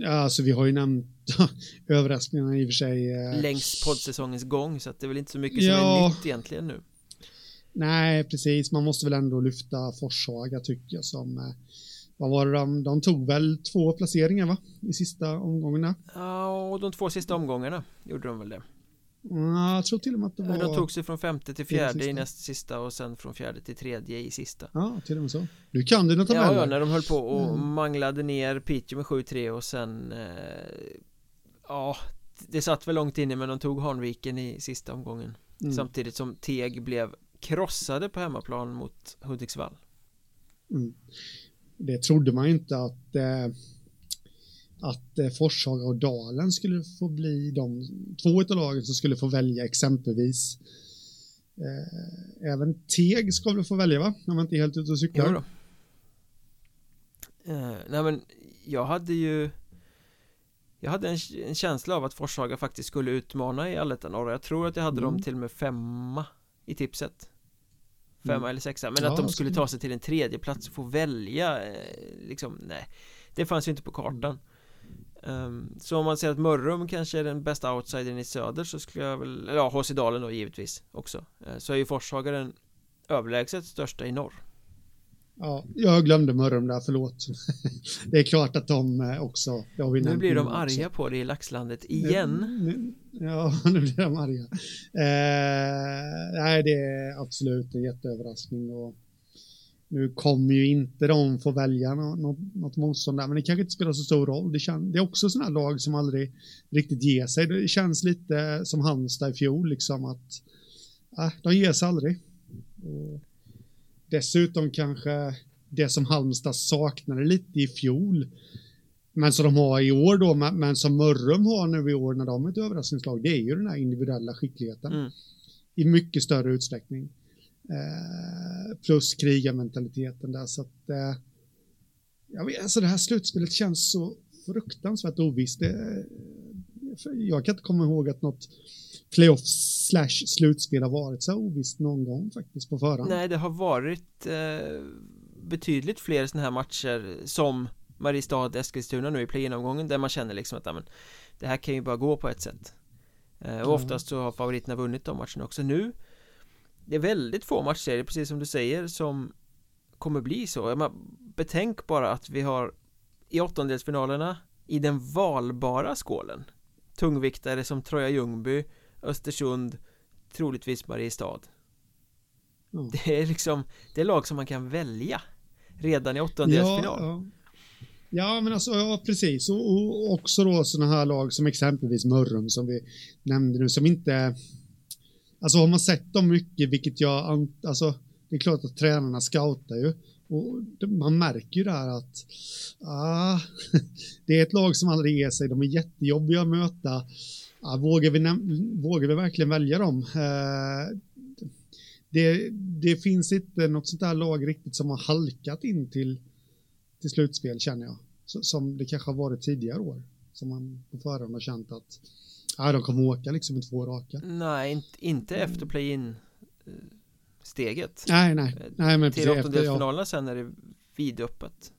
Ja, alltså vi har ju nämnt överraskningarna i och för sig. Eh, Längs poddsäsongens gång, så att det är väl inte så mycket ja, som är nytt egentligen nu. Nej, precis. Man måste väl ändå lyfta Forshaga tycker jag som eh, vad var det de, de tog väl två placeringar va? I sista omgångarna. Ja, och de två sista omgångarna gjorde de väl det. Ja, jag tror till och med att det var... De tog sig från femte till fjärde i näst sista och sen från fjärde till tredje i sista. Ja, till och med så. Du kan dina tabeller. Ja, ja, när de höll på och mm. manglade ner Piteå med 7-3 och sen... Eh, ja, det satt väl långt inne men de tog Hanviken i sista omgången. Mm. Samtidigt som Teg blev krossade på hemmaplan mot Hudiksvall. Mm. Det trodde man inte att... Eh att eh, Forshaga och Dalen skulle få bli de två av lagen som skulle få välja exempelvis. Eh, även Teg ska väl få välja va? När man inte är helt ute och cyklar. Eh, nej men jag hade ju Jag hade en, en känsla av att Forshaga faktiskt skulle utmana i Allettan norra Jag tror att jag hade mm. dem till och med femma i tipset Femma mm. eller sexa Men ja, att de skulle ta sig till en tredje plats och få välja eh, Liksom nej Det fanns ju inte på kartan mm. Um, så om man säger att Mörrum kanske är den bästa outsidern i söder så skulle jag väl, eller ja, HC Dalen då givetvis också. Uh, Så är ju Forshaga den överlägset största i norr. Ja, jag glömde Mörrum där, förlåt. Det är klart att de eh, också det har vi Nu blir de arga också. på det i Laxlandet igen. Nu, nu, Ja, nu blir de arga. Eh, Nej, det är absolut en jätteöverraskning och nu kommer ju inte de få välja något, något motstånd där, men det kanske inte spelar så stor roll. Det, kän, det är också sådana lag som aldrig riktigt ger sig. Det känns lite som Halmstad i fjol, liksom att äh, de ger sig aldrig. Och dessutom kanske det som Halmstad saknade lite i fjol, men som de har i år då, men som Mörrum har nu i år när de är ett överraskningslag, det är ju den här individuella skickligheten mm. i mycket större utsträckning. Eh, plus krigarmentaliteten där. Så att, eh, jag vet, alltså det här slutspelet känns så fruktansvärt ovisst. Det, jag kan inte komma ihåg att något playoff slash slutspel har varit så ovisst någon gång faktiskt på förhand. Nej, det har varit eh, betydligt fler sådana här matcher som Mariestad-Eskilstuna nu i play-in-omgången där man känner liksom att amen, det här kan ju bara gå på ett sätt. Eh, och oftast så har favoriterna vunnit de matcherna också. Nu det är väldigt få matchserier, precis som du säger, som kommer bli så. Man, betänk bara att vi har i åttondelsfinalerna i den valbara skålen tungviktare som Troja Ljungby, Östersund, troligtvis Mariestad. Mm. Det är liksom, det är lag som man kan välja redan i åttondelsfinal. Ja, ja. ja, men alltså, ja, precis. Och, och också då sådana här lag som exempelvis Mörrum som vi nämnde nu, som inte Alltså har man sett dem mycket, vilket jag, alltså det är klart att tränarna scoutar ju Och man märker ju där att ah, det är ett lag som aldrig ger sig. De är jättejobbiga att möta. Ah, vågar, vi vågar vi verkligen välja dem? Eh, det, det, finns inte något sånt där lag riktigt som har halkat in till, till slutspel känner jag. Så, som det kanske har varit tidigare år. Som man på förhand har känt att ah, de kommer åka liksom i två raka. Nej, inte, inte efter play-in eh, steget Nej, nej, eh, nej men Till åttondelsfinalerna ja. sen är det vidöppet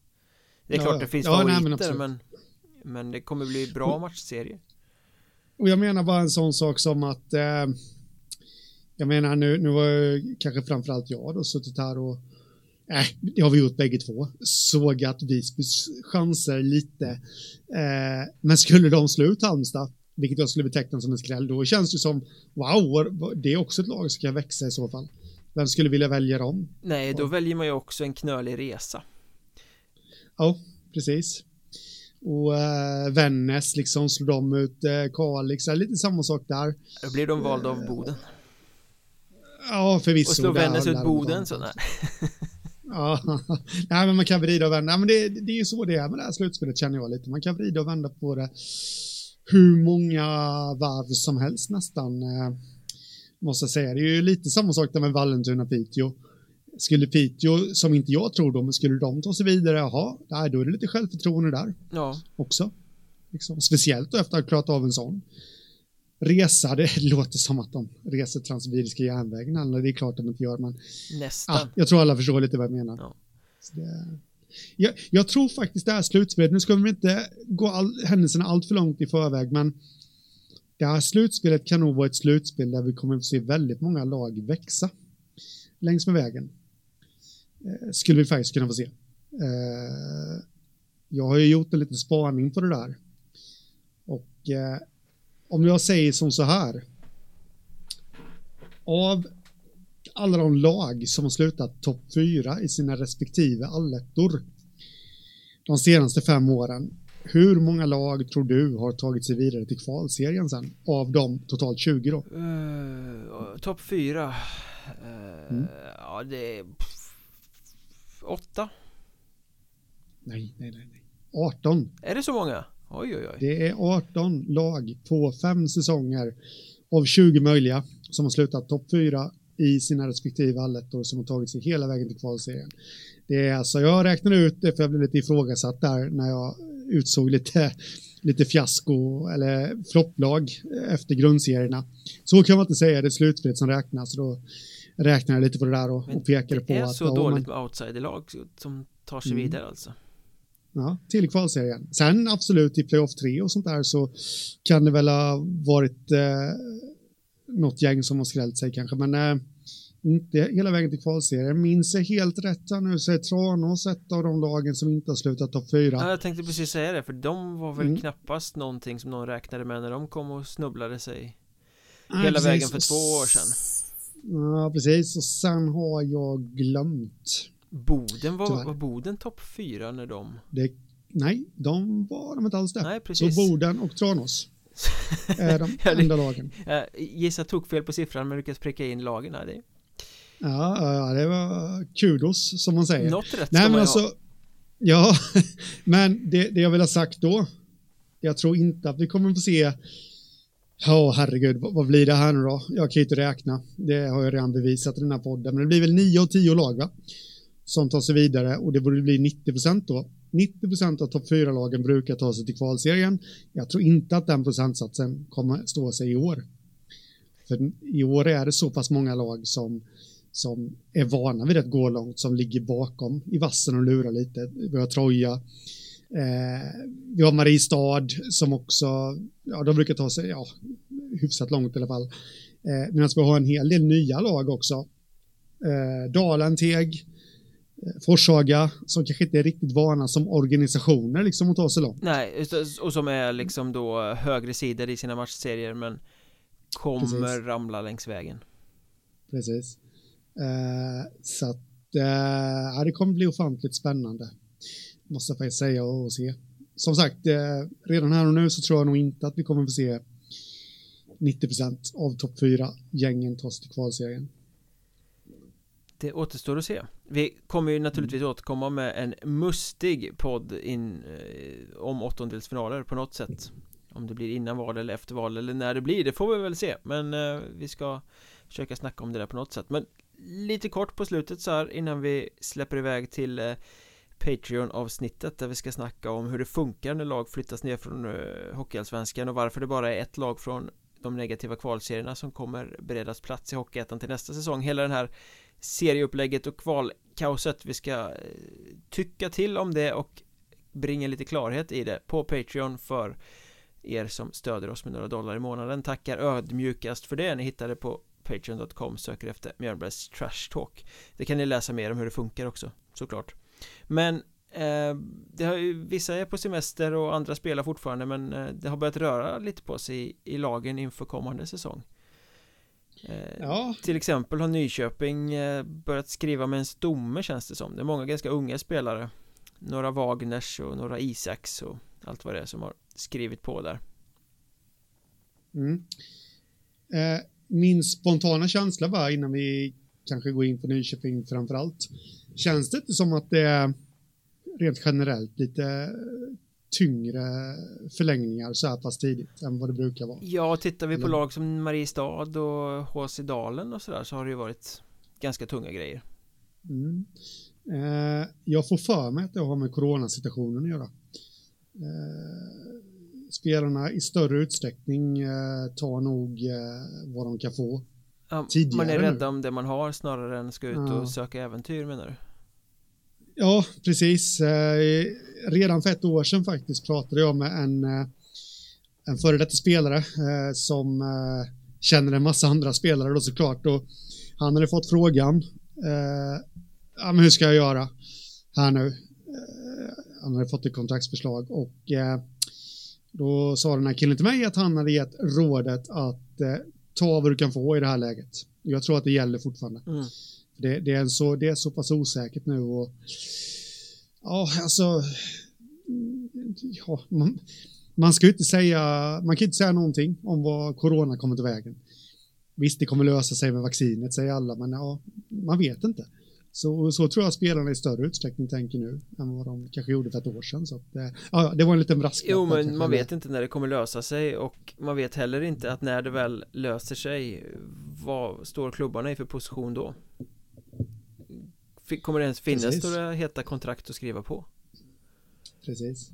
Det är ja, klart det finns ja, favoriter nej, men, men, men det kommer bli bra matchserie Och jag menar bara en sån sak som att eh, Jag menar nu, nu var kanske framförallt jag då suttit här och äh, det har vi gjort bägge två. Sågat Visbys chanser lite. Eh, men skulle de slå ut Halmstad, vilket jag skulle beteckna som en skräll, då känns det som wow, det är också ett lag som kan växa i så fall. Vem skulle vilja välja dem? Nej, då och... väljer man ju också en knölig resa. Ja, precis. Och äh, Vännäs liksom slår de ut äh, Kalix, lite samma sak där. Då blir de valda av Boden. Ja, förvisso. Och slår Vännäs ut Boden så nej. ja, nej men man kan vrida och vända. Men det, det är ju så det är med det här slutspelet känner jag lite. Man kan vrida och vända på det hur många varv som helst nästan. Eh, måste jag säga. Det är ju lite samma sak där med Vallentuna-Piteå. Skulle Piteå, som inte jag tror då, men skulle de ta sig vidare, jaha, då är det lite självförtroende där. Ja. Också. Liksom. Speciellt efter att ha klarat av en sån resa, det låter som att de reser Transsibiriska järnvägen, eller det är klart de inte gör, men Nästan. Ah, jag tror alla förstår lite vad jag menar. Ja. Jag, jag, tror faktiskt det här slutspelet, nu ska vi inte gå all, händelserna allt för långt i förväg, men det här slutspelet kan nog vara ett slutspel där vi kommer att se väldigt många lag växa längs med vägen. Eh, skulle vi faktiskt kunna få se. Eh, jag har ju gjort en liten spaning på det där. Och eh, om jag säger som så här. Av alla de lag som har slutat topp fyra i sina respektive allettor de senaste fem åren hur många lag tror du har tagit sig vidare till kvalserien sen? Av de totalt 20 då? Uh, Topp 4 uh, mm. Ja det är Åtta Nej, nej, nej, nej 18 Är det så många? Oj, oj, oj Det är 18 lag på fem säsonger av 20 möjliga som har slutat topp 4 i sina respektive allettor som har tagit sig hela vägen till kvalserien. Det är alltså, jag räknade ut det för jag blev lite ifrågasatt där när jag utsåg lite, lite fiasko eller flopplag efter grundserierna. Så kan man inte säga, det är slutspelet som räknas. Då räknar jag lite på det där och, och pekade på att... Det är så dåligt med outsiderlag som tar sig mm. vidare alltså. Ja, till kvalserien. Sen absolut i playoff 3 och sånt där så kan det väl ha varit eh, något gäng som har skrällt sig kanske, men eh, inte hela vägen till kvalserien. Minns jag helt rätt här nu så är Tranås ett av de lagen som inte har slutat topp fyra. Ja, jag tänkte precis säga det, för de var väl mm. knappast någonting som någon räknade med när de kom och snubblade sig hela precis. vägen för två år sedan. Ja, precis. Och sen har jag glömt. Boden, var, var Boden topp fyra när de? Det, nej, de var de inte alls det. Nej, precis. Så Boden och Tranås är de enda lagen. Jag gissar tog fel på siffran men lyckades pricka in lagen. här. det Ja, det var kudos som man säger. Något rätt Nej, men alltså, ha. Ja, men det, det jag vill ha sagt då, jag tror inte att vi kommer få se Ja, oh, herregud, vad, vad, blir det här nu då? Jag kan ju inte räkna. Det har jag redan bevisat i den här podden. Men det blir väl 9 av 10 lag, va? Som tar sig vidare och det borde bli 90 procent då. 90 procent av topp 4-lagen brukar ta sig till kvalserien. Jag tror inte att den procentsatsen kommer stå sig i år. För i år är det så pass många lag som som är vana vid att gå långt, som ligger bakom i vassen och lurar lite. Vi har Troja, eh, vi har Mariestad som också, ja, de brukar ta sig, ja, hyfsat långt i alla fall. Eh, Medan vi har en hel del nya lag också. Eh, Dalen, Teg, eh, Forshaga som kanske inte är riktigt vana som organisationer liksom att ta sig långt. Nej, och som är liksom då högre sidor i sina matchserier men kommer Precis. ramla längs vägen. Precis. Eh, så att eh, det kommer bli ofantligt spännande. Måste jag faktiskt säga och se. Som sagt, eh, redan här och nu så tror jag nog inte att vi kommer få se 90% av topp 4 gängen ta sig till kvalserien. Det återstår att se Vi kommer ju naturligtvis mm. återkomma med en mustig podd in eh, om åttondelsfinaler på något sätt. Om det blir innan val eller efter val eller när det blir, det får vi väl se. Men eh, vi ska försöka snacka om det där på något sätt. Men lite kort på slutet så här innan vi släpper iväg till eh, Patreon-avsnittet där vi ska snacka om hur det funkar när lag flyttas ner från uh, Hockeyallsvenskan och varför det bara är ett lag från de negativa kvalserierna som kommer beredas plats i Hockeyettan till nästa säsong. Hela den här serieupplägget och kaoset, vi ska eh, tycka till om det och bringa lite klarhet i det på Patreon för er som stöder oss med några dollar i månaden. Tackar ödmjukast för det. Ni hittar det på patreon.com söker efter Mjölnbergs Trash Talk. Det kan ni läsa mer om hur det funkar också såklart. Men eh, det har ju, vissa är på semester och andra spelar fortfarande men eh, det har börjat röra lite på sig i, i lagen inför kommande säsong ja. Till exempel har Nyköping eh, börjat skriva med en stomme känns det som Det är många ganska unga spelare Några Wagners och några Isaks och allt vad det är som har skrivit på där mm. eh, Min spontana känsla var innan vi kanske går in på Nyköping framför allt Känns det inte som att det är rent generellt lite tyngre förlängningar så här pass tidigt än vad det brukar vara? Ja, tittar vi på Eller? lag som Mariestad och HC Dalen och sådär så har det ju varit ganska tunga grejer. Mm. Eh, jag får för mig att det har med coronasituationen att göra. Eh, spelarna i större utsträckning eh, tar nog eh, vad de kan få Ja, man är rädd om det man har snarare än ska ut ja. och söka äventyr menar du? Ja, precis. Eh, redan för ett år sedan faktiskt pratade jag med en, eh, en före detta spelare eh, som känner en massa andra spelare då såklart och han hade fått frågan ja, men hur ska jag göra här nu? Han hade fått ett kontraktsförslag och då sa den här killen till mig att han hade gett rådet att ta vad du kan få i det här läget. Jag tror att det gäller fortfarande. Mm. Det, det, är så, det är så pass osäkert nu och ja, alltså ja, man, man ska ju inte säga, man kan inte säga någonting om vad corona kommer till vägen. Visst, det kommer lösa sig med vaccinet, säger alla, men ja, man vet inte. Så, så tror jag spelarna i större utsträckning tänker nu än vad de kanske gjorde för ett år sedan. Så att, ja, det var en liten brasklapp. Jo, men man vet inte när det kommer lösa sig och man vet heller inte att när det väl löser sig, vad står klubbarna i för position då? Kommer det ens finnas Precis. några heta kontrakt att skriva på? Precis.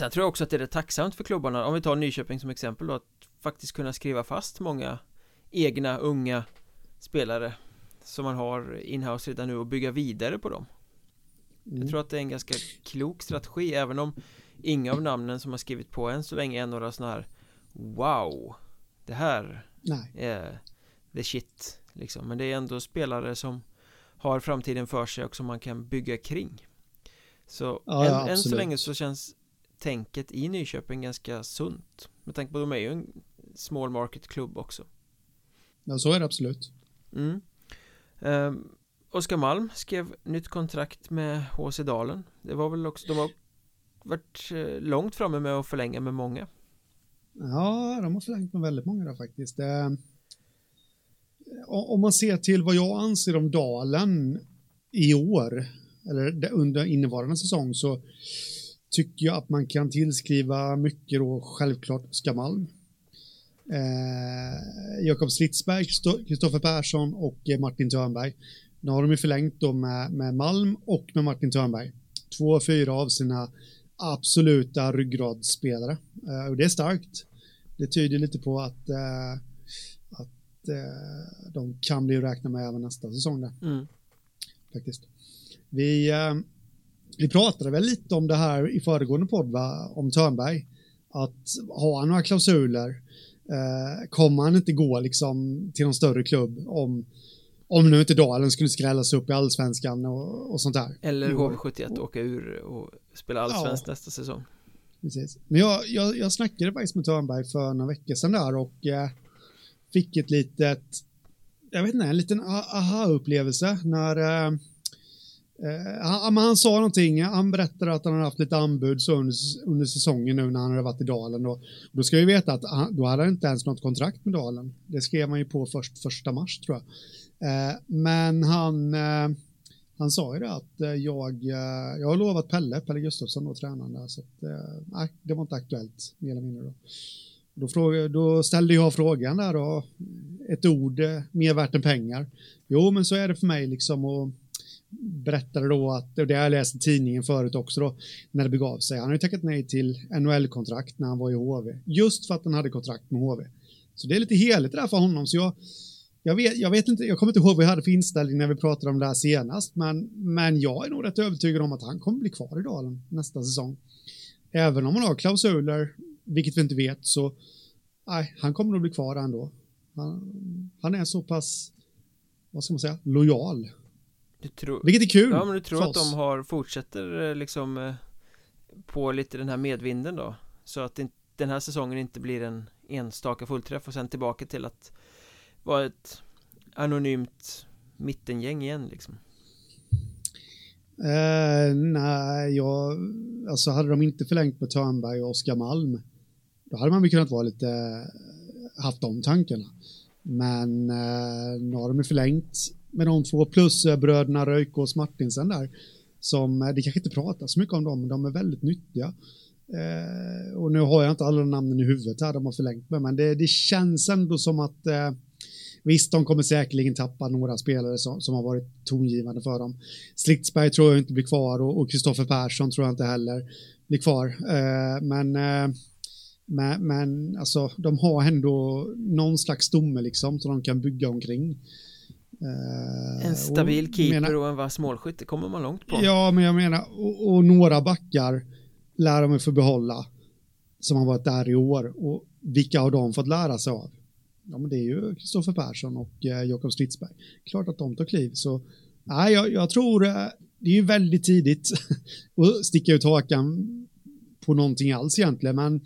Jag tror också att det är tacksamt för klubbarna, om vi tar Nyköping som exempel då, att faktiskt kunna skriva fast många egna unga spelare som man har inhouse redan nu och bygga vidare på dem mm. Jag tror att det är en ganska klok strategi även om inga av namnen som har skrivit på än så länge är några sådana här Wow Det här Nej. är the shit liksom Men det är ändå spelare som har framtiden för sig och som man kan bygga kring. Så ja, än, ja, än så länge så känns tänket i Nyköping ganska sunt. Med tanke på att de är ju en small market klubb också. Ja så är det absolut. Mm. eh, Oskar Malm skrev nytt kontrakt med HC Dalen. Det var väl också, de har varit eh, långt framme med att förlänga med många. Ja, de har förlängt med väldigt många där faktiskt. Eh, om man ser till vad jag anser om Dalen i år eller under innevarande säsong så tycker jag att man kan tillskriva mycket då självklart Skamalm. Malm eh, Jakob Slitsberg, Kristoffer Persson och eh, Martin Törnberg. Nu har de ju förlängt då med, med Malm och med Martin Törnberg. Två av fyra av sina absoluta ryggradsspelare. Eh, och det är starkt. Det tyder lite på att, eh, att eh, de kan bli att räkna med även nästa säsong. Där. Mm. Faktiskt. Vi, eh, vi pratade väl lite om det här i föregående podd, va? om Törnberg. Att ha några klausuler Eh, kommer han inte gå liksom till någon större klubb om om nu inte Dalen skulle skrällas upp i allsvenskan och, och sånt där. Eller HV71 åka ur och spela allsvenskt ja. nästa säsong. Precis. Men jag, jag, jag snackade faktiskt med Törnberg för några veckor sedan där och eh, fick ett litet, jag vet inte, en liten aha-upplevelse när eh, eh, han, han, sa någonting, han berättade att han hade haft lite anbud så under, under säsongen nu när han hade varit i Dalen. Då, då ska vi veta att han, då hade han inte ens något kontrakt med Dalen. Det skrev man ju på först första mars tror jag. Eh, men han, eh, han sa ju det att eh, jag, eh, jag har lovat Pelle, Pelle Gustafsson då, tränaren där, så att, eh, nej, det var inte aktuellt mer eller mindre då. Då, fråga, då ställde jag frågan där då, ett ord eh, mer värt än pengar. Jo, men så är det för mig liksom och berättade då att, och det har jag läst i tidningen förut också då, när det begav sig. Han har ju tackat nej till NHL-kontrakt när han var i HV, just för att han hade kontrakt med HV. Så det är lite heligt det där för honom, så jag, jag vet, jag vet inte, jag kommer inte ihåg vad jag hade för inställning när vi pratade om det här senast, men, men jag är nog rätt övertygad om att han kommer bli kvar i Dalen nästa säsong. Även om han har klausuler, vilket vi inte vet, så nej, han kommer nog bli kvar ändå. Han, han är så pass, vad ska man säga, lojal. Du tror, vilket är kul Ja, men du tror att de har, fortsätter eh, liksom eh, på lite den här medvinden då? Så att den här säsongen inte blir en enstaka fullträff och sen tillbaka till att vara ett anonymt mittengäng igen liksom? Uh, nej, jag, alltså hade de inte förlängt med Törnberg och Oskar Malm, då hade man väl kunnat vara lite, eh, haft de tankarna. Men eh, nu har de ju förlängt med de två plus eh, bröderna Röjkås Martinsen där, som, eh, det kanske inte pratas så mycket om dem, men de är väldigt nyttiga. och nu har jag inte alla namnen i huvudet här de har förlängt med, men det, det känns ändå som att Visst, de kommer säkerligen tappa några spelare som, som har varit tongivande för dem. Stridsberg tror jag inte blir kvar och Kristoffer Persson tror jag inte heller blir kvar. Eh, men, men, men alltså, de har ändå någon slags stomme liksom som de kan bygga omkring. Uh, en stabil och, keeper menar, och en vass målskytt, kommer man långt på. Ja, men jag menar, och, och några backar lär de få behålla som har varit där i år och vilka har de fått lära sig av? ja, men det är ju Kristoffer Persson och eh, Jakob Stridsberg. Klart att de tar kliv, så nej, jag, jag tror eh, det är ju väldigt tidigt att sticka ut hakan på någonting alls egentligen, men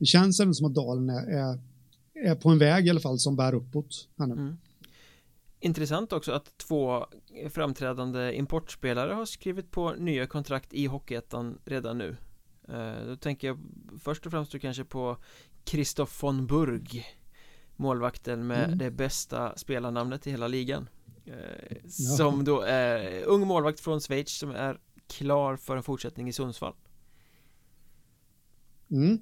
det känns ändå som att Dalen är, är, är på en väg i alla fall som bär uppåt här nu. Mm. Intressant också att två framträdande importspelare har skrivit på nya kontrakt i Hockeyettan redan nu. Eh, då tänker jag först och främst kanske på Kristoff von Burg målvakten med mm. det bästa spelarnamnet i hela ligan eh, Som då är ung målvakt från Schweiz som är klar för en fortsättning i Sundsvall mm.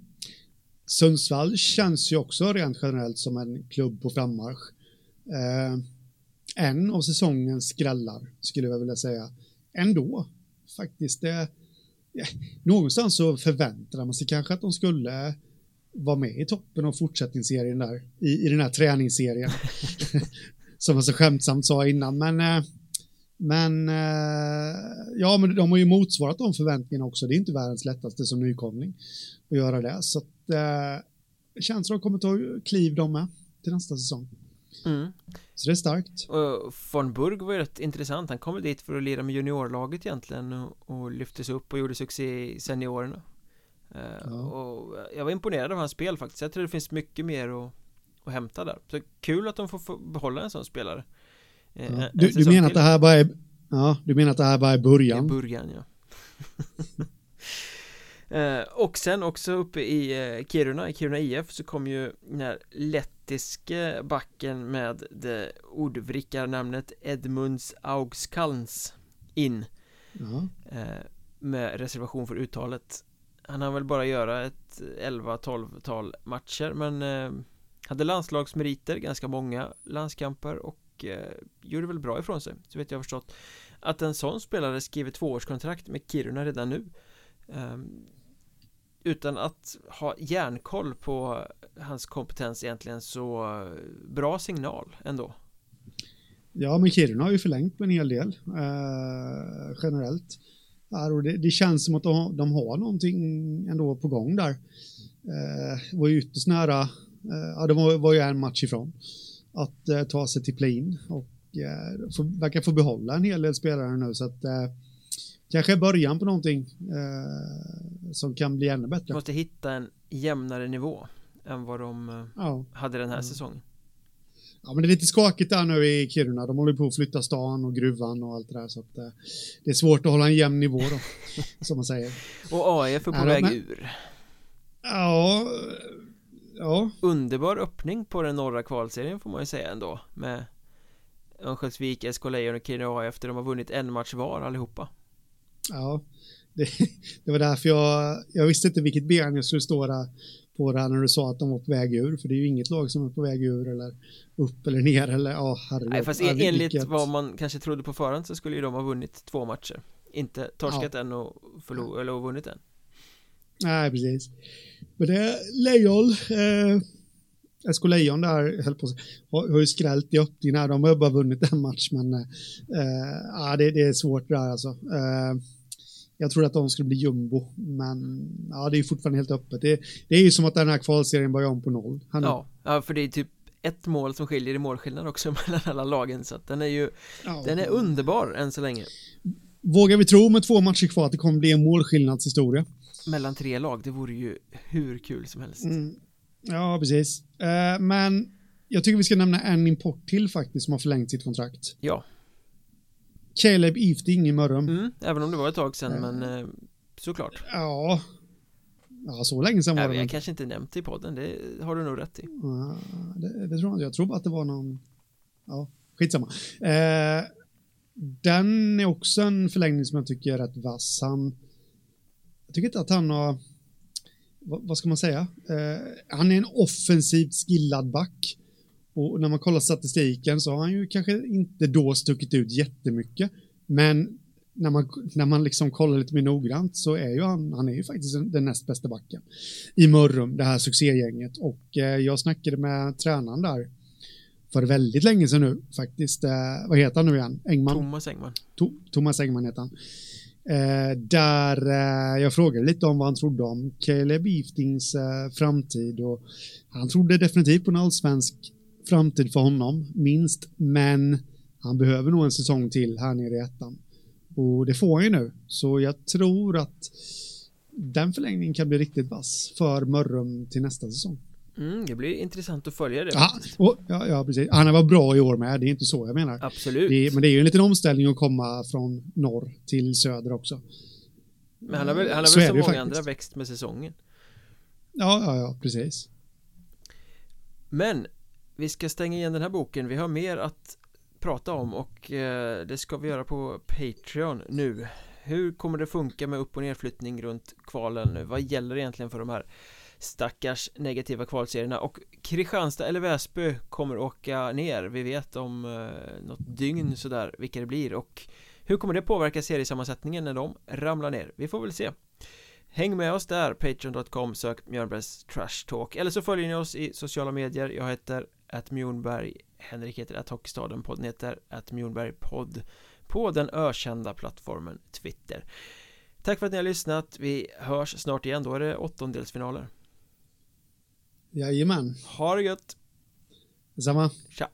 Sundsvall känns ju också rent generellt som en klubb på frammarsch. Eh, En av säsongens skrällar skulle jag vilja säga. Ändå faktiskt. Det ja, Någonstans så förväntade man sig kanske att de skulle vara med i toppen av fortsättningsserien där, i, i den här träningsserien. Som man så skämtsamt sa innan, men eh, men eh, ja, men de har ju motsvarat de förväntningarna också. Det är inte världens lättaste som nykomling att göra det. Så att, eh, känns som de kommer ta kliv de med till nästa säsong. Mm. Så det är starkt. Och von Burg var ju rätt intressant. Han kom dit för att lira med juniorlaget egentligen och, och lyftes upp och gjorde succé i seniorerna. Eh, ja. Och jag var imponerad av hans spel faktiskt Jag tror det finns mycket mer att, att hämta där Så kul att de får behålla en sån spelare ja. du, du, menar att det här bara är Ja, du menar att det här bara är början? Ja, början, ja eh, Och sen också uppe i Kiruna, i Kiruna IF så kom ju den här lettiske backen med det ordvrickarnamnet Edmunds Augskalns in ja. Med reservation för uttalet han har väl bara göra ett 11-12-tal matcher men eh, Hade landslagsmeriter, ganska många landskamper och eh, Gjorde väl bra ifrån sig, så vet jag förstått. Att en sån spelare skriver tvåårskontrakt med Kiruna redan nu eh, Utan att ha järnkoll på hans kompetens egentligen så eh, Bra signal ändå. Ja men Kiruna har ju förlängt med en hel del eh, Generellt. Och det, det, känns som att de, de, har någonting ändå på gång där. Eh, var ju ytterst nära, eh, ja det var, var ju en match ifrån, att eh, ta sig till play-in och eh, för, verkar få behålla en hel del spelare nu så att eh, kanske är början på någonting eh, som kan bli ännu bättre. Måste hitta en jämnare nivå än vad de eh, ja. hade den här ja. säsongen. Ja, men det är lite skakigt där nu i Kiruna. De håller på att flytta stan och gruvan och allt det där. Så att, eh, det är svårt att hålla en jämn nivå då, som man säger. Och AIF är på väg men... ur. Ja, ja. Underbar öppning på den norra kvalserien får man ju säga ändå. Med Örnsköldsvik, SK Lejon och Kiruna efter de har vunnit en match var allihopa Ja, det, det, var därför jag, jag visste inte vilket ben jag skulle stå där på det här när du sa att de var på väg ur, för det är ju inget lag som är på väg ur eller upp eller ner eller ja, oh, herregud. Nej, fast enligt vilket... vad man kanske trodde på förhand så skulle ju de ha vunnit två matcher. Inte torskat ja. en och förlorat eller vunnit en. Nej, precis. Men det är Lejon, eh, SK Lejon där höll på har, har ju skrällt i öppningen de har bara vunnit en match men eh, ja, det, det, är svårt det där alltså. Eh, jag tror att de skulle bli jumbo, men ja, det är fortfarande helt öppet. Det, det är ju som att den här kvalserien börjar om på noll. ja, ja, för det är typ ett mål som skiljer i målskillnad också mellan alla lagen, så att den är ju, ja. den är underbar än så länge. Vågar vi tro med två matcher kvar att det kommer bli en målskillnadshistoria? Mellan tre lag, det vore ju hur kul som helst. Mm. Ja, precis. Uh, men jag tycker vi ska nämna en import till faktiskt som har förlängt sitt kontrakt. Ja. Caleb Ifting i Mörrum. Mm, även om det var ett tag sedan, uh, men uh, såklart. Ja. Ja, så länge sedan var det. Jag kanske inte nämnt det i podden, det har du nog rätt i. Uh, det, det, tror jag inte. Jag tror bara att det var någon... Ja, skitsamma. den är också en förlängning som jag tycker är rätt vass. Han... Jag tycker inte att han har vad ska man säga? Eh, han är en offensivt skillad back. Och när man kollar statistiken så har han ju kanske inte då stuckit ut jättemycket. Men när man, när man liksom kollar lite mer noggrant så är ju han, han är ju faktiskt den näst bästa backen i Mörrum, det här succégänget. Och eh, jag snackade med tränaren där för väldigt länge sedan nu faktiskt. Eh, vad heter han nu igen? Engman? Thomas Engman. To Thomas Engman heter han. Eh, där eh, jag frågade lite om vad han trodde om Caleb Eftings eh, framtid och han trodde definitivt på en allsvensk framtid för honom, minst, men han behöver nog en säsong till här nere i ettan. Och det får han ju nu, så jag tror att den förlängningen kan bli riktigt vass för Mörrum till nästa säsong. Mm, det blir intressant att följa det. Ja, och, ja, ja, precis. Han har varit bra i år med, det är inte så jag menar. Absolut. Det, men det är ju en liten omställning att komma från norr till söder också. Men han har väl, han har väl som många faktiskt. andra växt med säsongen. Ja, ja, ja, precis. Men vi ska stänga igen den här boken. Vi har mer att prata om och eh, det ska vi göra på Patreon nu. Hur kommer det funka med upp och nedflyttning runt kvalen nu? Vad gäller egentligen för de här stackars negativa kvalserierna. Och Kristianstad eller Väsby kommer åka ner. Vi vet om eh, något dygn sådär vilka det blir. Och hur kommer det påverka seriesammansättningen när de ramlar ner? Vi får väl se. Häng med oss där, patreon.com, sök Mjölnbergs Trash Talk. Eller så följer ni oss i sociala medier. Jag heter att Mjornberg Henrik heter att Hockeystaden podden heter att Mjornberg podd på den ökända plattformen Twitter. Tack för att ni har lyssnat, vi hörs snart igen, då är det åttondelsfinaler. Jajamän. Ha det gött. Detsamma. Tja.